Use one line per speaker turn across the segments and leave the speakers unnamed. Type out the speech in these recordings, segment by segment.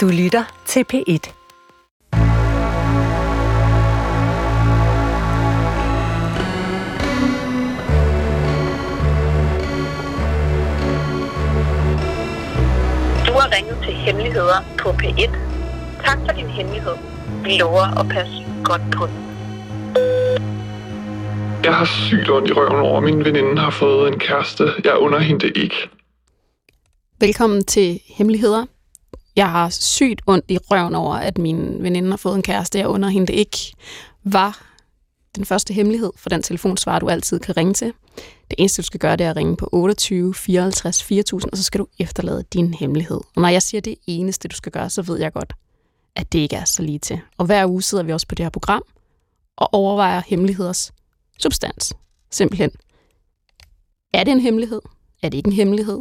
Du lytter til P1.
Du har ringet til Hemmeligheder på P1. Tak for din hemmelighed. Vi lover at passe godt på den.
Jeg har sygt ondt i røven over, at min veninde har fået en kæreste. Jeg under hende det ikke.
Velkommen til Hemmeligheder. Jeg har sygt ondt i røven over, at min veninde har fået en kæreste, jeg under hende det ikke, var den første hemmelighed for den telefonsvar, du altid kan ringe til. Det eneste, du skal gøre, det er at ringe på 28 54 4000, og så skal du efterlade din hemmelighed. Og når jeg siger det eneste, du skal gøre, så ved jeg godt, at det ikke er så lige til. Og hver uge sidder vi også på det her program og overvejer hemmeligheders substans. Simpelthen. Er det en hemmelighed? Er det ikke en hemmelighed?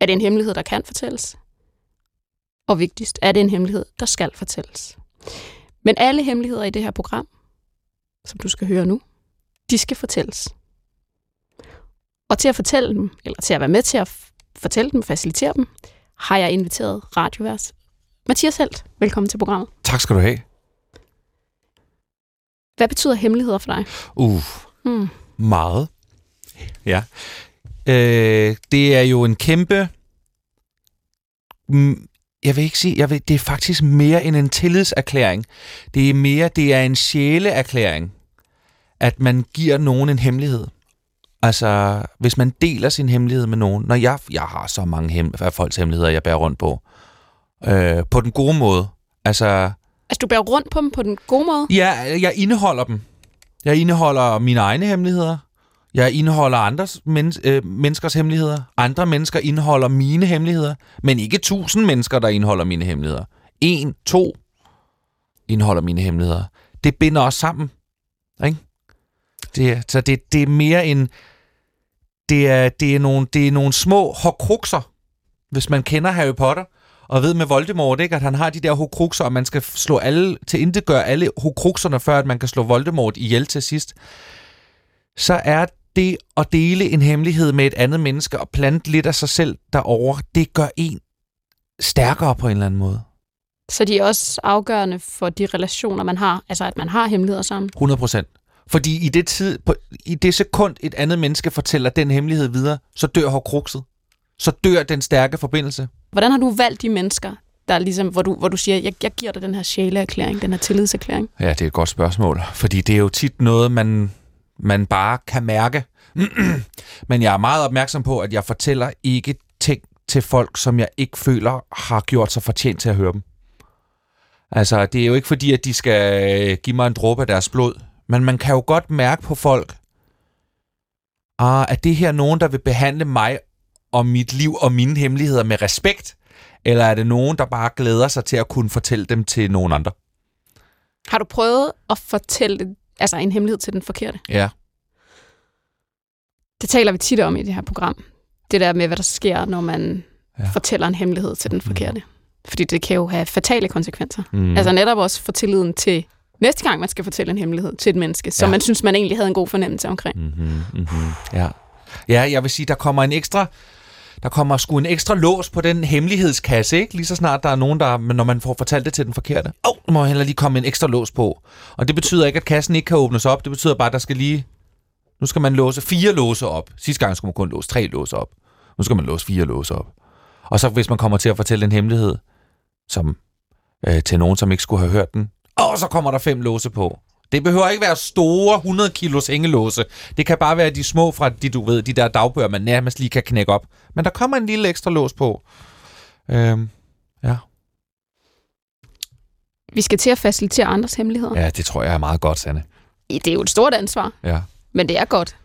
Er det en hemmelighed, der kan fortælles? Og vigtigst, er det en hemmelighed, der skal fortælles? Men alle hemmeligheder i det her program, som du skal høre nu, de skal fortælles. Og til at fortælle dem, eller til at være med til at fortælle dem, facilitere dem, har jeg inviteret radioværs Mathias Helt. Velkommen til programmet.
Tak skal du have.
Hvad betyder hemmeligheder for dig?
Uh,
Hmm.
meget. Ja. Øh, det er jo en kæmpe... Jeg vil ikke sige, jeg vil, det er faktisk mere end en tillidserklæring. Det er mere, det er en sjæleerklæring, at man giver nogen en hemmelighed. Altså, hvis man deler sin hemmelighed med nogen. Når jeg, jeg har så mange hem, af folks hemmeligheder, jeg bærer rundt på. Øh, på den gode måde. Altså,
Altså, du bærer rundt på dem på den gode måde?
Ja, jeg indeholder dem. Jeg indeholder mine egne hemmeligheder. Jeg indeholder andres men, øh, menneskers hemmeligheder. Andre mennesker indeholder mine hemmeligheder. Men ikke tusind mennesker, der indeholder mine hemmeligheder. En, to indeholder mine hemmeligheder. Det binder os sammen. Ikke? Det, så det, det er mere en... Det er, det, er nogle, det er nogle små horcruxer, hvis man kender Harry Potter, og ved med Voldemort, ikke, at han har de der horcruxer, og man skal slå alle, til intet gøre alle horcruxerne, før at man kan slå Voldemort ihjel til sidst, så er det at dele en hemmelighed med et andet menneske og plante lidt af sig selv derover, det gør en stærkere på en eller anden måde.
Så de er også afgørende for de relationer, man har. Altså, at man har hemmeligheder sammen.
100 procent. Fordi i det, tid, på, i det sekund, et andet menneske fortæller den hemmelighed videre, så dør horcruxet. Så dør den stærke forbindelse.
Hvordan har du valgt de mennesker, der er ligesom, hvor, du, hvor du siger, jeg, jeg giver dig den her sjæleerklæring, den her tillidserklæring?
Ja, det er et godt spørgsmål. Fordi det er jo tit noget, man, man bare kan mærke. Men jeg er meget opmærksom på, at jeg fortæller ikke ting til folk, som jeg ikke føler har gjort sig fortjent til at høre dem. Altså, det er jo ikke fordi, at de skal øh, give mig en dråbe af deres blod. Men man kan jo godt mærke på folk, ah, at det her er nogen, der vil behandle mig og mit liv og mine hemmeligheder med respekt, eller er det nogen, der bare glæder sig til at kunne fortælle dem til nogen andre?
Har du prøvet at fortælle altså en hemmelighed til den forkerte?
Ja.
Det taler vi tit om i det her program. Det der med, hvad der sker, når man
Ja.
fortæller en hemmelighed til den forkerte. Fordi det kan jo have fatale konsekvenser.
Mm.
Mm. Altså netop også for tilliden til næste gang, man skal fortælle en hemmelighed til et menneske, som
Ja.
man synes, man egentlig havde en god fornemmelse omkring.
Mm-hmm, mm-hmm. Ja. ja, jeg vil sige, der kommer en ekstra... Der kommer sgu en ekstra lås på den hemmelighedskasse, ikke? Lige så snart der er nogen, der... Når man får fortalt det til den forkerte. Åh, oh, nu må heller lige komme en ekstra lås på. Og det betyder ikke, at kassen ikke kan åbnes op. Det betyder bare, at der skal lige... Nu skal man låse fire låse op. Sidste gang skulle man kun låse tre låse op. Nu skal man låse fire låse op. Og så hvis man kommer til at fortælle en hemmelighed, som øh, til nogen, som ikke skulle have hørt den, og så kommer der fem låse på. Det behøver ikke være store 100 kilos hængelåse. Det kan bare være de små fra de, du ved, de der dagbøger, man nærmest lige kan knække op. Men der kommer en lille ekstra lås på. Øhm, ja.
Vi skal til at facilitere andres hemmeligheder.
ja, det tror jeg er meget godt, Sanne.
Det er jo et stort ansvar,
Ja.
men det er godt.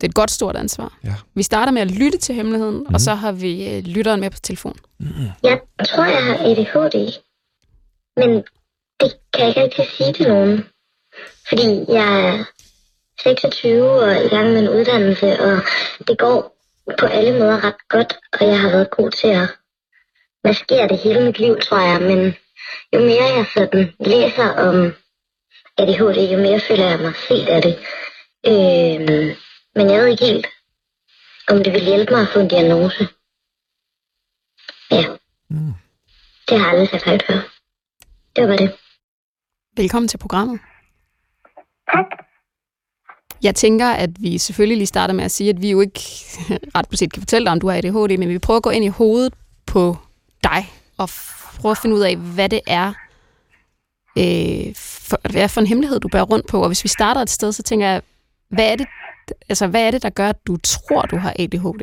Det er et godt stort ansvar.
Ja.
Vi starter med at lytte til hemmeligheden, mm.
Mhm.
og så har vi øh, lytteren med på telefon.
Jeg tror, jeg har ADHD. Men det kan jeg ikke rigtig sige til nogen. Fordi jeg er 26 og i gang med en uddannelse, og det går på alle måder ret godt, og jeg har været god til at maskere det hele mit liv, tror jeg. Men jo mere jeg sådan læser om ADHD, jo mere føler jeg mig set af det. Øh, men jeg ved ikke helt, om det vil hjælpe mig at få en diagnose. Ja.
Mm.
Det har jeg aldrig sagt højt før. Det var det.
Velkommen til programmet.
Tak.
Jeg tænker, at vi selvfølgelig lige starter med at sige, at vi jo ikke ret på set kan fortælle dig, om du har ADHD, men vi prøver at gå ind i hovedet på dig og prøve at finde ud af, hvad det er, øh, for, hvad er for en hemmelighed, du bærer rundt på. Og hvis vi starter et sted, så tænker jeg, hvad er det, altså, hvad er det der gør, at du tror, du har ADHD?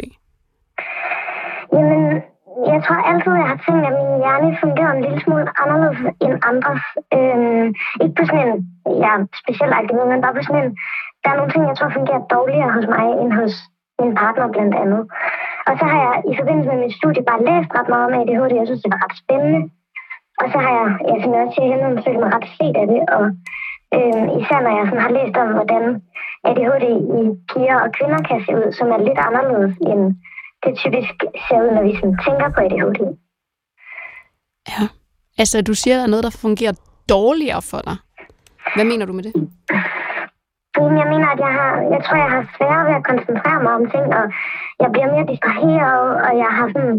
Jamen, jeg tror altid, jeg har tænkt, at min hjerne fungerer en lille smule anderledes end andres. Øh, ikke på sådan en, ja, speciel måde, men bare på sådan en, der er nogle ting, jeg tror fungerer dårligere hos mig end hos min partner blandt andet. Og så har jeg i forbindelse med mit studie bare læst ret meget om ADHD. Jeg synes, det var ret spændende. Og så har jeg, jeg som jeg også siger, jeg følt mig ret set af det. Og øh, især når jeg sådan har læst om, hvordan ADHD i piger og kvinder kan se ud, som er lidt anderledes end det typisk ser ud, når vi sådan tænker på ADHD.
Ja. Altså, du siger, at der er noget, der fungerer dårligere for dig. Hvad mener du med det?
Jeg mener, at jeg har, jeg tror, jeg har sværere ved at koncentrere mig om ting, og jeg bliver mere distraheret, og jeg har sådan,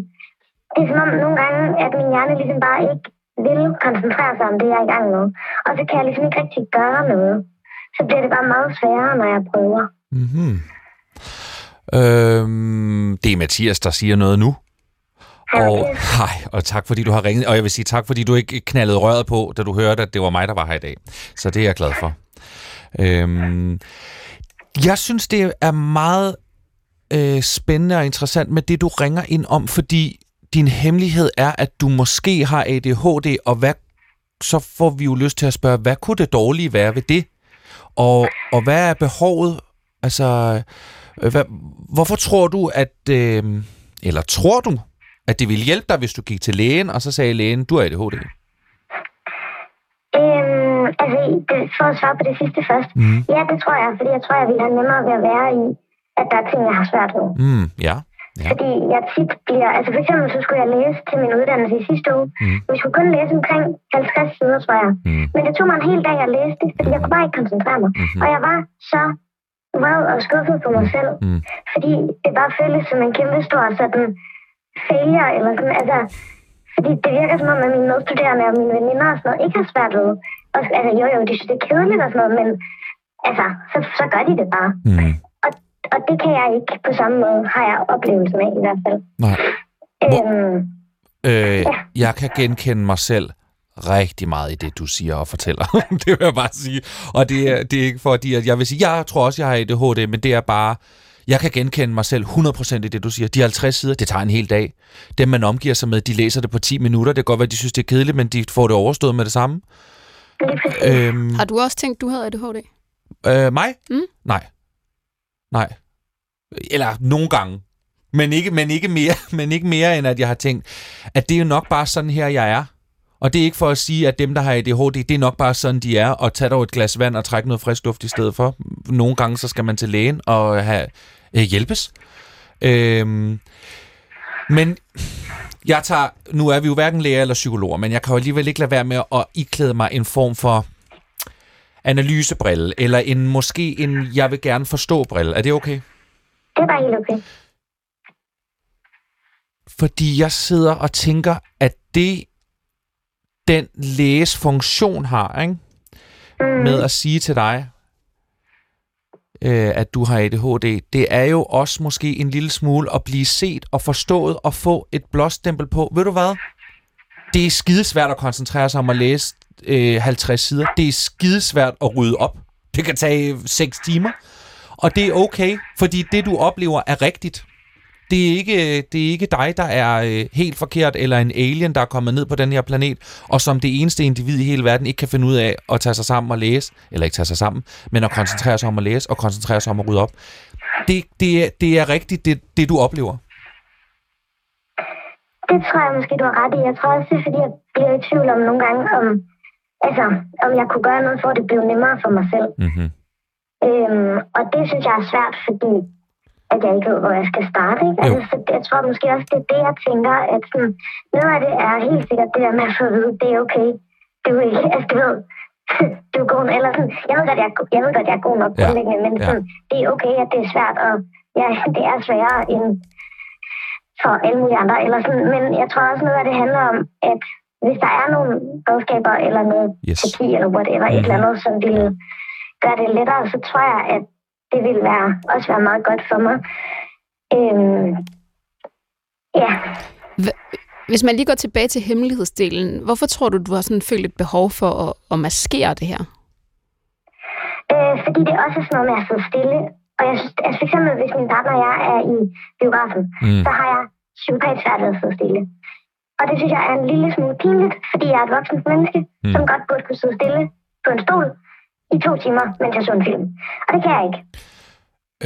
det er som om nogle gange, at min hjerne ligesom bare ikke vil koncentrere sig om det, jeg er i gang med. Og så kan jeg ligesom ikke rigtig gøre noget. Så bliver det bare meget sværere, når jeg prøver.
Mm-hmm. Øhm, det er Mathias, der siger noget nu. Og, hej, og tak fordi du har ringet. Og jeg vil sige tak, fordi du ikke knaldede røret på, da du hørte, at det var mig, der var her i dag. Så det er jeg glad for. Øhm, jeg synes, det er meget øh, spændende og interessant med det, du ringer ind om, fordi din hemmelighed er, at du måske har ADHD, og hvad, så får vi jo lyst til at spørge, hvad kunne det dårlige være ved det? Og, og hvad er behovet? Altså, hvad, hvorfor tror du, at... Øh, eller tror du, at det ville hjælpe dig, hvis du gik til lægen, og så sagde lægen, du har ADHD?
Øhm, altså, det, for at svare på det sidste først. Mm. Ja, det tror jeg, fordi jeg tror, jeg ville have nemmere ved at være i, at der er ting, jeg har svært ved.
Mm, ja. Ja.
Fordi jeg tit bliver... Altså for eksempel, så skulle jeg læse til min uddannelse i sidste uge. Mm. Jeg skulle kun læse omkring 50 sider, tror jeg. Mm. Men det tog mig en hel dag at læse det, fordi jeg kunne bare ikke koncentrere mig. Mm-hmm. Og jeg var så vred og skuffet på mig selv. Mm. Fordi det bare føltes som en kæmpe stor sådan failure, eller sådan, altså... Fordi det virker som om, at mine medstuderende og mine veninder og sådan noget ikke har svært ved. Og, altså jo, jo, de synes, det er kedeligt og sådan noget, men altså, så, så gør de det bare. Mm. Og, og det kan jeg ikke på samme måde, har jeg oplevelsen af i hvert fald.
Nej. Øhm, øh, ja. Jeg kan genkende mig selv rigtig meget i det, du siger og fortæller. det vil jeg bare sige. Og det er, det er ikke fordi, at jeg vil sige, jeg tror også, jeg har ADHD, men det er bare, jeg kan genkende mig selv 100% i det, du siger. De 50 sider, det tager en hel dag. Dem, man omgiver sig med, de læser det på 10 minutter. Det kan godt være, de synes, det er kedeligt, men de får det overstået med det samme.
Øhm, har du også tænkt, du havde ADHD?
Øh, mig? Mm? Nej. Nej. Eller nogle gange. Men ikke, men, ikke mere, men ikke mere, end at jeg har tænkt, at det er jo nok bare sådan her, jeg er. Og det er ikke for at sige, at dem, der har ADHD, det er nok bare sådan, de er, og tage dog et glas vand og trække noget frisk luft i stedet for. Nogle gange, så skal man til lægen og have øh, hjælpes. Øhm, men jeg tager, nu er vi jo hverken læger eller psykologer, men jeg kan jo alligevel ikke lade være med at iklæde mig en form for analysebrille, eller en måske en jeg vil gerne forstå brille. Er det okay?
Det er bare helt okay.
Fordi jeg sidder og tænker, at det den læges funktion har, ikke? Mm. med at sige til dig, øh, at du har ADHD, det er jo også måske en lille smule at blive set og forstået og få et blåstempel på. Ved du hvad? Det er skidesvært at koncentrere sig om at læse øh, 50 sider. Det er skidesvært at rydde op. Det kan tage 6 timer. Og det er okay, fordi det, du oplever, er rigtigt. Det er ikke, det er ikke dig, der er øh, helt forkert, eller en alien, der er kommet ned på den her planet, og som det eneste individ i hele verden ikke kan finde ud af at tage sig sammen og læse, eller ikke tage sig sammen, men at koncentrere sig om at læse, og koncentrere sig om at rydde op. Det, det, er, det er rigtigt, det, det du oplever.
Det tror jeg måske, du har ret i. Jeg tror også, det er, fordi jeg bliver i tvivl om nogle gange, om, altså, om jeg kunne gøre noget for, at det blev nemmere for mig selv. Mm-hmm. Øhm, og det synes jeg er svært, fordi at jeg ikke ved, hvor jeg skal starte. Ikke? Altså, så jeg tror måske også, det er det, jeg tænker, at sådan, noget af det er helt sikkert det der med at få at vide, det er okay. Du er ikke, altså du ved, du er god, eller sådan, jeg ved godt, jeg, jeg, ved godt, jeg er god nok ja. men sådan, ja. det er okay, at det er svært, og ja, det er sværere end for alle mulige andre. Eller sådan, men jeg tror også noget af det handler om, at hvis der er nogle redskaber eller noget
Yes.
terapi eller whatever, et eller andet, som ville gøre det lettere, så tror jeg, at det ville være, også være meget godt for mig. Øhm, ja,
Hvis man lige går tilbage til hemmelighedsdelen, hvorfor tror du, du har sådan følt et behov for at, at maskere det her?
øh, fordi det også er sådan noget med at sidde stille. Og jeg synes, altså for eksempel, hvis min partner og jeg er i biografen,
Mm.
så har jeg psykopat svært ved at sidde stille. Og det synes jeg er en lille smule pinligt, fordi jeg er et voksent menneske,
mm.
som godt burde kunne sidde stille på en stol i to timer, mens jeg så en film. Og det kan jeg ikke.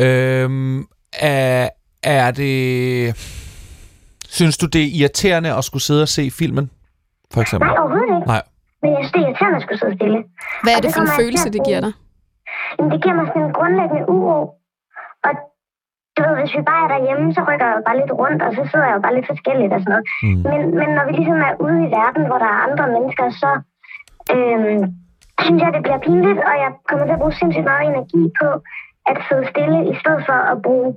Øhm, er, er det... Synes du, det er irriterende at skulle sidde og se filmen, for eksempel?
Nej, overhovedet ikke.
Nej.
Men jeg synes, det er irriterende at skulle sidde stille.
Hvad er
Og
det
det
for en følelse, det giver dig?
Jamen, det giver mig sådan en grundlæggende uro. Og du ved, hvis vi bare er derhjemme, så rykker jeg jo bare lidt rundt, og så sidder jeg jo bare lidt forskelligt og sådan noget.
Mm.
Men, men når vi ligesom er ude i verden, hvor der er andre mennesker, så øhm, synes jeg, det bliver pinligt, og jeg kommer til at bruge sindssygt meget energi på at sidde stille, i stedet for at bruge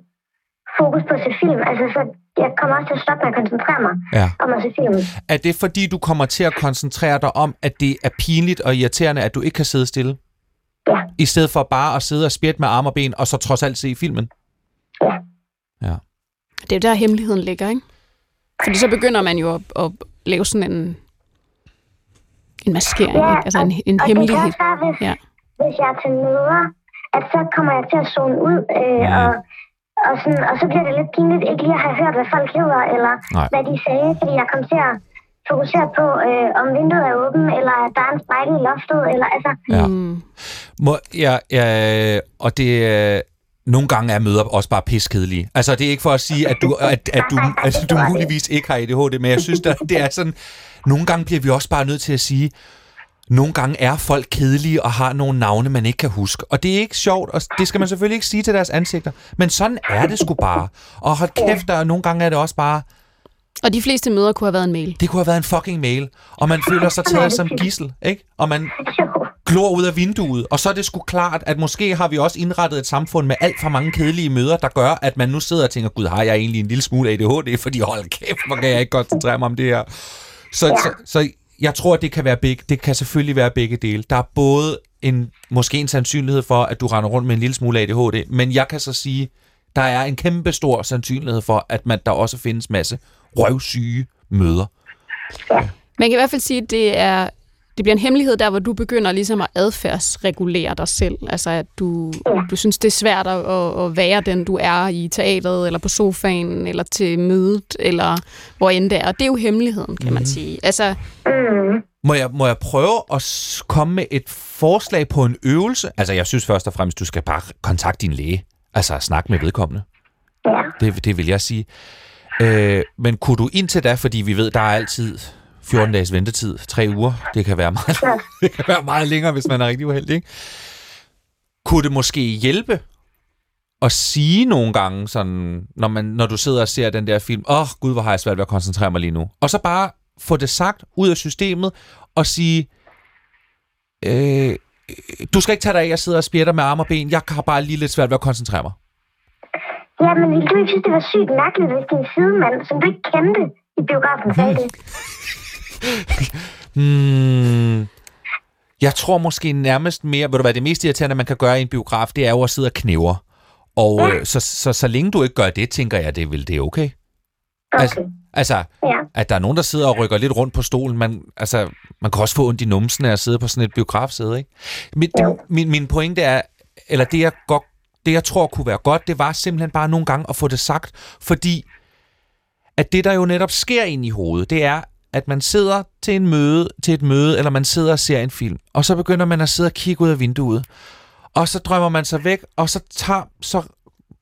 fokus på at se film. Altså, så jeg kommer også til at stoppe med at koncentrere mig
Ja.
om at se film.
Er det fordi, du kommer til at koncentrere dig om, at det er pinligt og irriterende, at du ikke kan sidde stille?
Ja.
I stedet for bare at sidde og spjætte med arme og ben, og så trods alt se filmen?
Ja.
Ja.
Det er jo der, hemmeligheden ligger, ikke? Fordi så begynder man jo at, at lave sådan en, en maskering,
Ja,
ikke? altså en, en
og
hemmelighed.
det kan også være, hvis,
Ja.
ja. hvis jeg er til møder, at så kommer jeg til at zone ud, øh,
Mm.
og, og, sådan, og så bliver det lidt pinligt ikke lige at have hørt, hvad folk hedder, eller
Nej.
hvad de sagde, fordi jeg kom til at fokusere på, øh, om vinduet er åbent, eller at der er en spejl i loftet, eller altså,
Ja.
Mm.
Må, ja, ja, og det øh, nogle gange er møder også bare piskedelige. Altså, det er ikke for at sige, at du, at, at du, at du muligvis ikke har ADHD, men jeg synes, at det er sådan, nogle gange bliver vi også bare nødt til at sige, nogle gange er folk kedelige og har nogle navne, man ikke kan huske. Og det er ikke sjovt, og det skal man selvfølgelig ikke sige til deres ansigter. Men sådan er det sgu bare. Og hold kæft, der, og nogle gange er det også bare,
Og de fleste møder kunne have været en mail.
det kunne have været en fucking mail. Og man føler sig taget som gissel, ikke? Og man glor ud af vinduet. Og så er det sgu klart, at måske har vi også indrettet et samfund med alt for mange kedelige møder, der gør, at man nu sidder og tænker, gud, har jeg egentlig en lille smule ADHD? Fordi hold kæft, hvor kan jeg ikke koncentrere mig om det her. Så, ja. så, så jeg tror, at det kan være begge. Det kan selvfølgelig være begge dele. Der er både en, måske en sandsynlighed for, at du render rundt med en lille smule ADHD, men jeg kan så sige, der er en kæmpe stor sandsynlighed for, at man, der også findes masse røvsyge møder.
Man kan i hvert fald sige, at det er det bliver en hemmelighed der, hvor du begynder ligesom at adfærdsregulere dig selv. Altså at du, du synes, det er svært at, at være den, du er i teatret, eller på sofaen, eller til mødet, eller hvor end det er. Og det er jo hemmeligheden, kan man sige. Altså,
mm,
Må jeg, må jeg prøve at komme med et forslag på en øvelse? Altså, jeg synes først og fremmest, du skal bare kontakte din læge. Altså, snakke med vedkommende.
ja.
Det, det vil jeg sige. Øh, men kunne du indtil da, fordi vi ved, der er altid 14 dages ventetid, tre uger, det kan være meget, det kan være meget længere, hvis man er rigtig uheldig, ikke? Kunne det måske hjælpe at sige nogle gange, sådan, når, man, når du sidder og ser den der film, åh oh, gud, hvor har jeg svært ved at koncentrere mig lige nu. Og så bare få det sagt ud af systemet og sige, øh, du skal ikke tage dig af, jeg sidder og spjætter med arme og ben, jeg har bare lige lidt svært ved at koncentrere mig.
Ja, men ville du ikke synes, det var sygt mærkeligt, hvis din sidemand, som du ikke kendte i biografen, sagde det?
Hmm. Jeg tror måske nærmest mere, ved du hvad, det mest irriterende, man kan gøre i en biograf, det er jo at sidde og knæver. Og
Ja.
øh, så, så, så længe du ikke gør det, tænker jeg, det vil det er okay. Altså,
Okay.
altså,
Ja.
at der er nogen, der sidder og rykker lidt rundt på stolen, man, altså, man kan også få ondt i numsen af at sidde på sådan et biografsæde, ikke? Min,
Jo.
min, min pointe er, eller det jeg, godt, det jeg tror kunne være godt, det var simpelthen bare nogle gange at få det sagt, fordi at det, der jo netop sker ind i hovedet, det er, at man sidder til, en møde, til et møde, eller man sidder og ser en film, og så begynder man at sidde og kigge ud af vinduet, og så drømmer man sig væk, og så, tager, så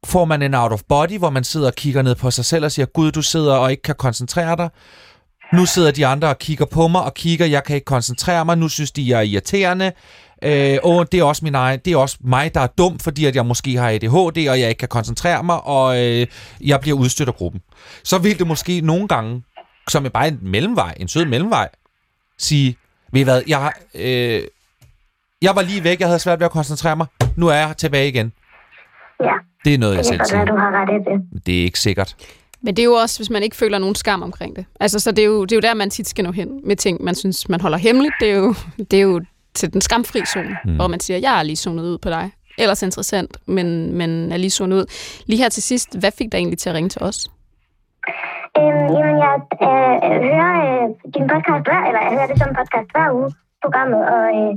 får man en out of body, hvor man sidder og kigger ned på sig selv og siger, Gud, du sidder og ikke kan koncentrere dig. Nu sidder de andre og kigger på mig og kigger, jeg kan ikke koncentrere mig, nu synes de, jeg er irriterende. Øh, åh, det er også min egen, det er også mig, der er dum, fordi at jeg måske har ADHD, og jeg ikke kan koncentrere mig, og øh, jeg bliver udstødt af gruppen. Så vil det måske nogle gange, som er bare en mellemvej, en sød mellemvej, sige, ved I hvad, jeg, har, øh, jeg var lige væk, jeg havde svært ved at koncentrere mig, nu er jeg tilbage igen.
Ja,
Det er noget, jeg selv siger.
du har ret i det.
Det er ikke sikkert.
Men det er jo også, hvis man ikke føler nogen skam omkring det. Altså, så det er, jo, det er jo der, man tit skal nå hen med ting, man synes, man holder hemmeligt. Det er jo, det er jo til den skamfri zone,
mm.
hvor man siger, jeg er lige zonet ud på dig. Ellers interessant, men, men er lige zonet ud. Lige her til sidst, hvad fik dig egentlig til at ringe til os?
Øhm, jamen, jeg øh, hører øh, din podcast hver, eller jeg hører det som podcast hver uge, programmet, og, øh,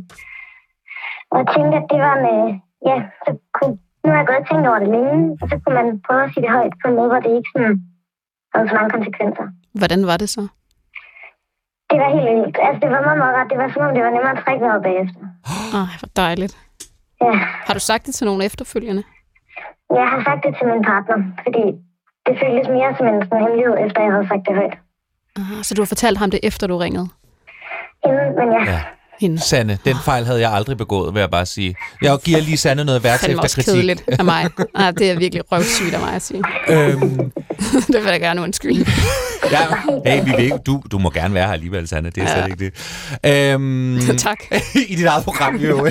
og tænkte, at det var med, ja, så kunne, nu har jeg gået og tænkt over det længe, og så kunne man prøve at sige det højt på en måde, hvor det ikke sådan havde så mange konsekvenser.
Hvordan var det så?
Det var helt vildt. Altså, det var meget, meget rart. Det var som om, det var nemmere at trække vejret bagefter.
Ej, hvor dejligt.
Ja,
Har du sagt det til nogen efterfølgende?
jeg har sagt det til min partner, fordi det føltes mere som en sådan hemmelighed, efter jeg havde sagt det højt.
Aha, så du har fortalt ham det, efter du ringede?
Inden, men ja,
Ja.
Hende.
Sande, den fejl havde jeg aldrig begået, vil jeg bare sige. Jeg giver lige Sande noget værks
Det er
efter kritik.
kedeligt af mig. Ah, det er virkelig røvsygt af mig at sige.
Øhm,
det vil jeg gerne undskylde.
ja, hey, vi ikke, du, du må gerne være her alligevel, Sande. Det er
Ja.
slet ikke det. Øhm,
tak.
I dit eget program, jo.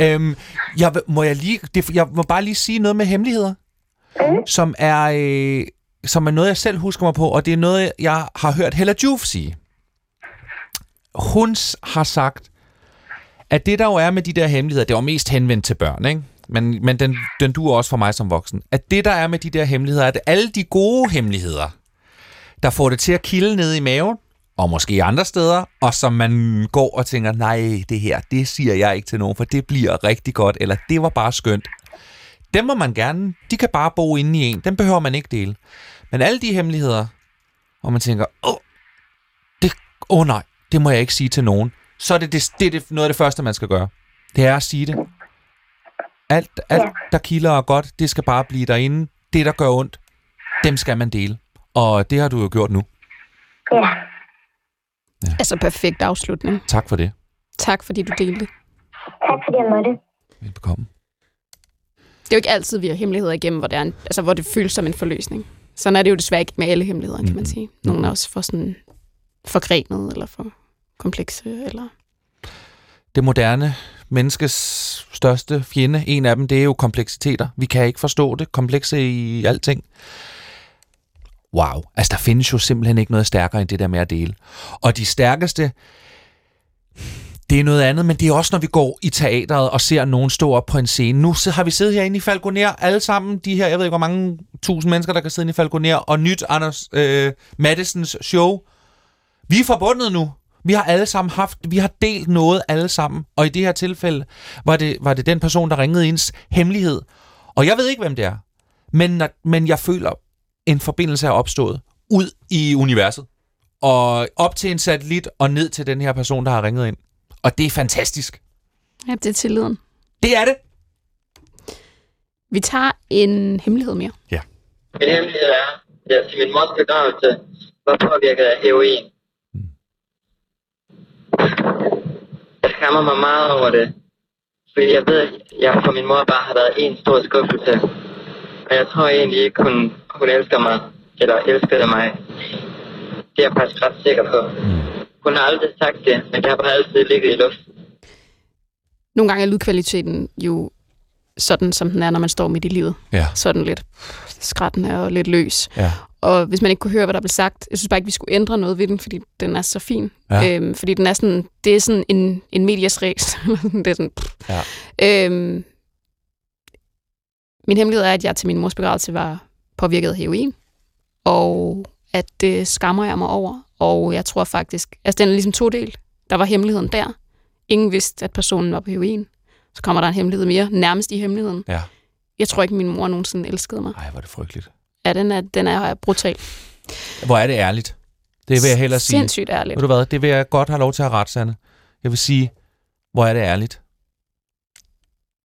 øhm, jeg, må jeg, lige, det, jeg må bare lige sige noget med hemmeligheder, som er, øh, som er noget, jeg selv husker mig på, og det er noget, jeg har hørt Hella Juf sige. Hun har sagt, at det der jo er med de der hemmeligheder, det var mest henvendt til børn, ikke? Men, men den, den duer også for mig som voksen. At det der er med de der hemmeligheder, at alle de gode hemmeligheder, der får det til at kilde ned i maven, og måske andre steder, og som man går og tænker, nej, det her, det siger jeg ikke til nogen, for det bliver rigtig godt, eller det var bare skønt. Dem må man gerne, de kan bare bo inde i en, dem behøver man ikke dele. Men alle de hemmeligheder, hvor man tænker, åh, det, åh nej, det må jeg ikke sige til nogen, så er det, det, det, er det noget af det første, man skal gøre. Det er at sige det. Alt, alt
Ja.
der kilder og godt, det skal bare blive derinde. Det, der gør ondt, dem skal man dele. Og det har du jo gjort nu.
ja.
Altså perfekt afslutning.
Tak for det.
Tak fordi du delte.
Tak fordi jeg måtte.
Velbekomme.
Det er jo ikke altid, vi har hemmeligheder igennem, hvor det, er en, altså, hvor det føles som en forløsning. Sådan er det jo desværre ikke med alle hemmeligheder, kan man sige. Nogle er også for sådan forgrenet, eller for komplekse, eller...
Det moderne menneskes største fjende, en af dem, det er jo kompleksiteter. Vi kan ikke forstå det, komplekse i alting. Wow, altså der findes jo simpelthen ikke noget stærkere end det der med at dele. Og de stærkeste, det er noget andet, men det er også, når vi går i teateret og ser nogen stå op på en scene. Nu har vi siddet herinde i Falconer, alle sammen, de her, jeg ved ikke, hvor mange tusind mennesker, der kan sidde inde i Falconer, og nyt Anders øh, Madisons show. Vi er forbundet nu. Vi har alle sammen haft, vi har delt noget alle sammen. Og i det her tilfælde var det, var det den person, der ringede inds hemmelighed. Og jeg ved ikke, hvem det er. Men, men jeg føler, en forbindelse er opstået ud i universet. Og op til en satellit og ned til den her person, der har ringet ind. Og det er fantastisk.
Ja, det er tilliden.
Det er det.
Vi tager en hemmelighed mere.
Min hemmelighed er, at jeg til min mors begravelse var påvirket af heroin. Jeg skammer mig meget over det, fordi jeg ved, at jeg for min mor bare har været en stor skuffelse. Og jeg tror egentlig ikke, hun, hun elsker mig, eller elskede mig. Det er jeg faktisk ret sikker på. Hun har aldrig sagt det, men det har bare altid ligget i luften.
Nogle gange er lydkvaliteten jo sådan, som den er, når man står midt i livet.
Ja.
Sådan lidt skrættende og lidt løs.
Ja.
Og hvis man ikke kunne høre, hvad der blev sagt, jeg synes bare ikke, vi skulle ændre noget ved den, fordi den er så fin.
Ja.
Øhm, fordi den er sådan, det er sådan en, en medias res. det er sådan, pff.
Ja.
øhm, min hemmelighed er, at jeg til min mors begravelse var påvirket af heroin, og at det skammer jeg mig over. Og jeg tror faktisk, altså den er ligesom to del. Der var hemmeligheden der. Ingen vidste, at personen var på heroin. Så kommer der en hemmelighed mere, nærmest i hemmeligheden.
Ja.
Jeg tror ikke, min mor nogensinde elskede mig.
Ej, hvor er det frygteligt.
Ja, den er, den er brutal.
Hvor er det ærligt. Det vil jeg hellere sige.
Sindssygt ærligt.
Ved du hvad, det vil jeg godt have lov til at rette, Sanne. Jeg vil sige, hvor er det ærligt.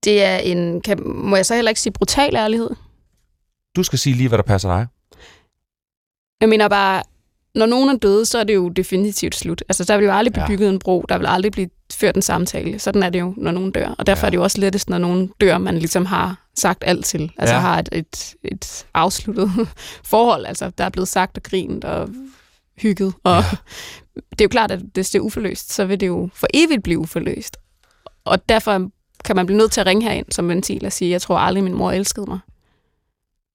Det er en, kan, må jeg så heller ikke sige brutal ærlighed?
Du skal sige lige, hvad der passer dig.
Jeg mener bare, når nogen er døde, så er det jo definitivt slut. Altså, der vil jo aldrig blive
Ja.
bygget en bro, der vil aldrig blive ført en samtale. Sådan er det jo, når nogen dør. Og derfor
Ja.
er det jo også lettest, når nogen dør, man ligesom har sagt alt til. Altså
Ja.
har et, et, et afsluttet forhold. Altså, der er blevet sagt og grint og hygget. Og
Ja.
det er jo klart, at hvis det er uforløst, så vil det jo for evigt blive uforløst. Og derfor kan man blive nødt til at ringe herind som ventil og sige, jeg tror aldrig, min mor elskede mig.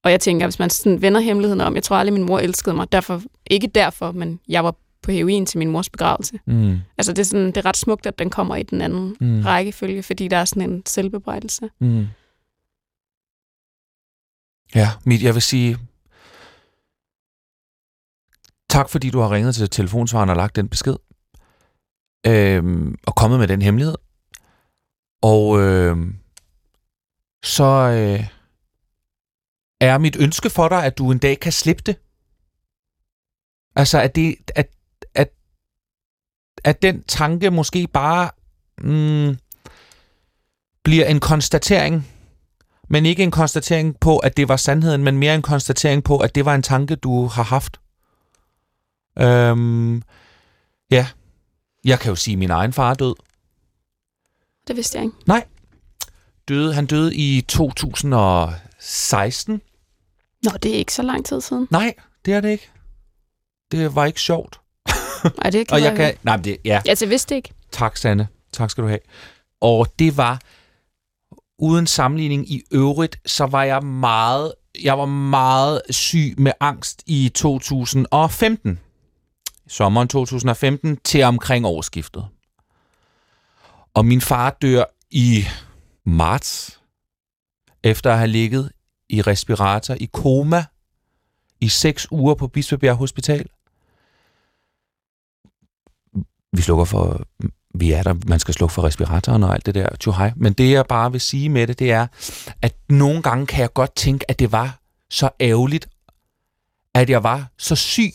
Og jeg tænker, hvis man sådan vender hemmeligheden om, jeg tror aldrig, min mor elskede mig. Derfor, ikke derfor, men jeg var på heroin til min mors begravelse.
Mm.
Altså det er, sådan, det er ret smukt, at den kommer i den anden
Mm.
rækkefølge, fordi der er sådan en selvbebrejdelse.
Mm. Ja, mit, jeg vil sige... Tak, fordi du har ringet til telefonsvaren og lagt den besked. Øhm, og kommet med den hemmelighed. Og øhm, så øh, er mit ønske for dig, at du en dag kan slippe det. Altså, at, det, at, at, at den tanke måske bare mm, bliver en konstatering, men ikke en konstatering på, at det var sandheden, men mere en konstatering på, at det var en tanke, du har haft. Øhm, ja, jeg kan jo sige, at min egen far er død.
Det vidste jeg ikke.
døde. Han døde i 2016.
Nå, det er ikke så lang tid siden.
Nej, det er det ikke. Det var ikke sjovt.
Nej, det kan
Og jeg kan... Nej, men det, ja,
Altså, jeg vidste ikke.
tak Sanne. Tak skal du have. Og det var uden sammenligning i øvrigt, så var jeg meget, jeg var meget syg med angst i 2015. Sommeren 2015 til omkring årsskiftet. Og min far dør i marts, efter at have ligget i respirator i koma i seks uger på Bispebjerg Hospital. Vi slukker for vi er der, man skal slukke for respiratoren og alt det der, tjuhej. Men det, jeg bare vil sige med det, det er, at nogle gange kan jeg godt tænke, at det var så ærgerligt, at jeg var så syg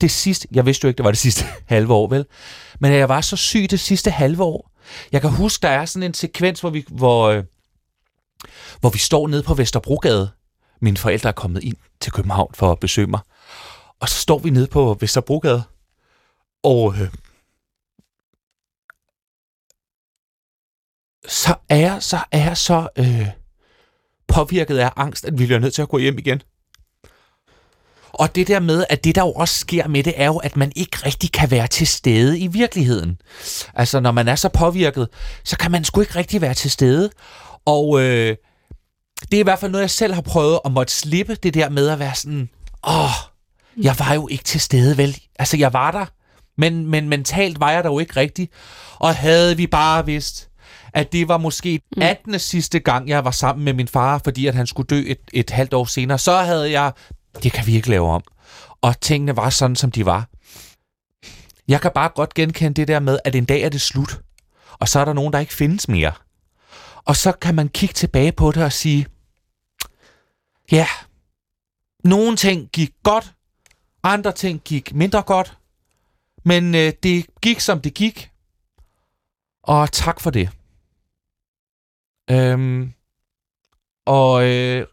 det sidste, jeg vidste jo ikke, det var det sidste halve år, vel? Men at jeg var så syg det sidste halve år. Jeg kan huske, der er sådan en sekvens, hvor vi, hvor, øh, hvor vi står nede på Vesterbrogade. Mine forældre er kommet ind til København for at besøge mig. Og så står vi nede på Vesterbrogade, og øh, så er jeg så, er jeg så øh, påvirket af angst, at vi bliver nødt til at gå hjem igen. Og det der med, at det der jo også sker med det, er jo, at man ikke rigtig kan være til stede i virkeligheden. Altså, når man er så påvirket, så kan man sgu ikke rigtig være til stede. Og øh, det er i hvert fald noget, jeg selv har prøvet at måtte slippe det der med at være sådan, åh, jeg var jo ikke til stede, vel? Altså, jeg var der, men, men mentalt var jeg der jo ikke rigtig. Og havde vi bare vidst, at det var måske 18. sidste gang, jeg var sammen med min far, fordi at han skulle dø et, et halvt år senere, så havde jeg, det kan vi ikke lave om. Og tingene var sådan, som de var. Jeg kan bare godt genkende det der med, at en dag er det slut, og så er der nogen, der ikke findes mere. Og så kan man kigge tilbage på det og sige, ja, nogle ting gik godt, andre ting gik mindre godt, men øh, det gik, som det gik, og tak for det. Øhm, og øh,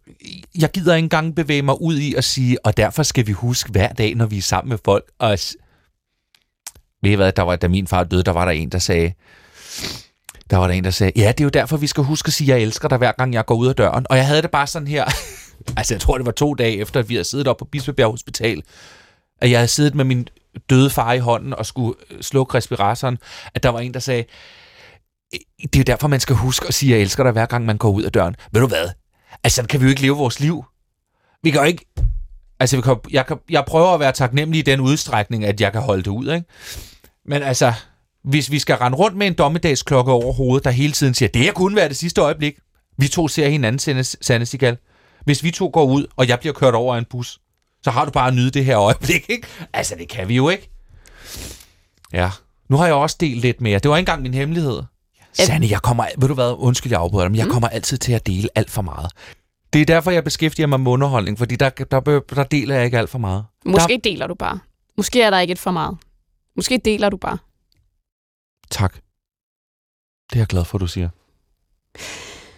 jeg gider ikke engang bevæge mig ud i at sige, og derfor skal vi huske hver dag, når vi er sammen med folk, og ved I hvad, der var, da min far døde, der var der en, der sagde, der var der en, der sagde, ja, det er jo derfor, vi skal huske at sige, at jeg elsker dig, hver gang jeg går ud af døren. Og jeg havde det bare sådan her, altså jeg tror, det var to dage efter, at vi havde siddet op på Bispebjerg Hospital, at jeg havde siddet med min døde far i hånden og skulle øh, slukke respiratoren, at der var en, der sagde, øh, det er jo derfor, man skal huske at sige, at jeg elsker dig, hver gang man går ud af døren. Ved du hvad? Altså, kan vi jo ikke leve vores liv. Vi kan jo ikke... Altså, vi kan, jeg, kan, jeg prøver at være taknemmelig i den udstrækning, at jeg kan holde det ud, ikke? Men altså, hvis vi skal rende rundt med en dommedagsklokke over hovedet, der hele tiden siger, det her kunne være det sidste øjeblik. Vi to ser hinanden, Sanne Sigal. Hvis vi to går ud, og jeg bliver kørt over af en bus, så har du bare at nyde det her øjeblik, ikke? Altså, det kan vi jo ikke. Ja. Nu har jeg også delt lidt mere. Det var ikke engang min hemmelighed. Sanne, jeg kommer... Ved du hvad? Undskyld, jeg afbryder dig, men jeg kommer altid til at dele alt for meget. Det er derfor, jeg beskæftiger mig med underholdning, fordi der, der, der, der deler jeg ikke alt for meget.
Måske
Der,
deler du bare. Måske er der ikke et for meget. Måske deler du bare.
Tak. Det er jeg glad for, du siger.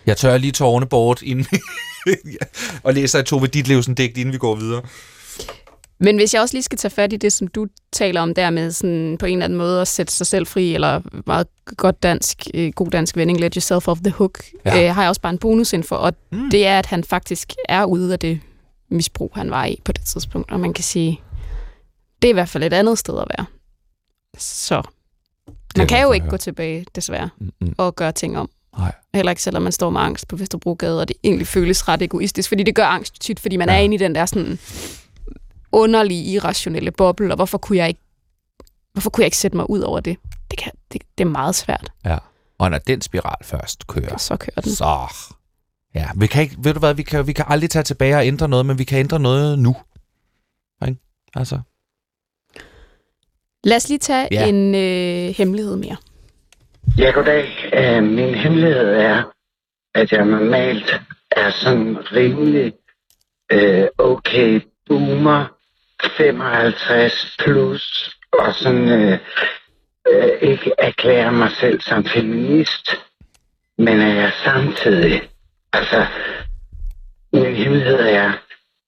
Jeg tør lige tårne bort inden og læser et Tove Ditlevsen digt, inden vi går videre.
Men hvis jeg også lige skal tage fat i det, som du taler om der med sådan på en eller anden måde at sætte sig selv fri, eller meget godt dansk, øh, god dansk vending, let yourself off the hook,
Ja.
øh, har jeg også bare en bonusinfo, og
Mm.
det er, at han faktisk er ude af det misbrug, han var i på det tidspunkt, og man kan sige, det er i hvert fald et andet sted at være. Så man kan jo ikke gå tilbage, desværre,
Mm-mm.
og gøre ting om.
Nej.
Heller ikke selvom man står med angst på Vesterbrogade, og det egentlig føles ret egoistisk, fordi det gør angst tit, fordi man
Ja.
er inde i den der sådan underlige, irrationelle boble, og hvorfor kunne jeg ikke, hvorfor kunne jeg ikke sætte mig ud over det? Det, kan, det, det er meget svært,
Ja. Og når den spiral først kører,
så kører den.
så... Ja, vi kan ikke, ved du hvad, vi kan, vi kan aldrig tage tilbage og ændre noget, men vi kan ændre noget nu. Ikke? Altså,
Lad os lige tage
Ja.
en øh, hemmelighed mere.
Ja, goddag. Uh, min hemmelighed er, at jeg normalt er sådan rimelig uh, okay boomer, 55 plus, og sådan uh, uh, ikke erklærer mig selv som feminist, men er jeg samtidig, altså, min hemmelighed er,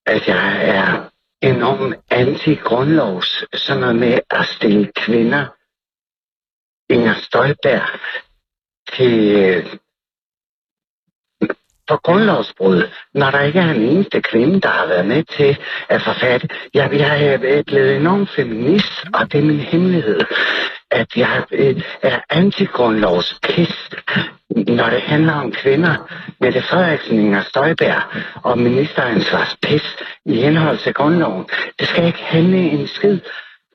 at jeg er enormt anti-grundlovs, sådan noget med at stille kvinder Inger Støjberg til øh, for grundlovsbrud, når der ikke er en eneste kvinde, der har været med til at forfatte. Ja, jeg er øh, blevet enormt feminist, og det er min hemmelighed, at jeg øh, er antigrundlovspis, når det handler om kvinder. Mette Frederiksen, Inger Støjberg og ministeransvarspis i henhold til grundloven. Det skal ikke handle en skid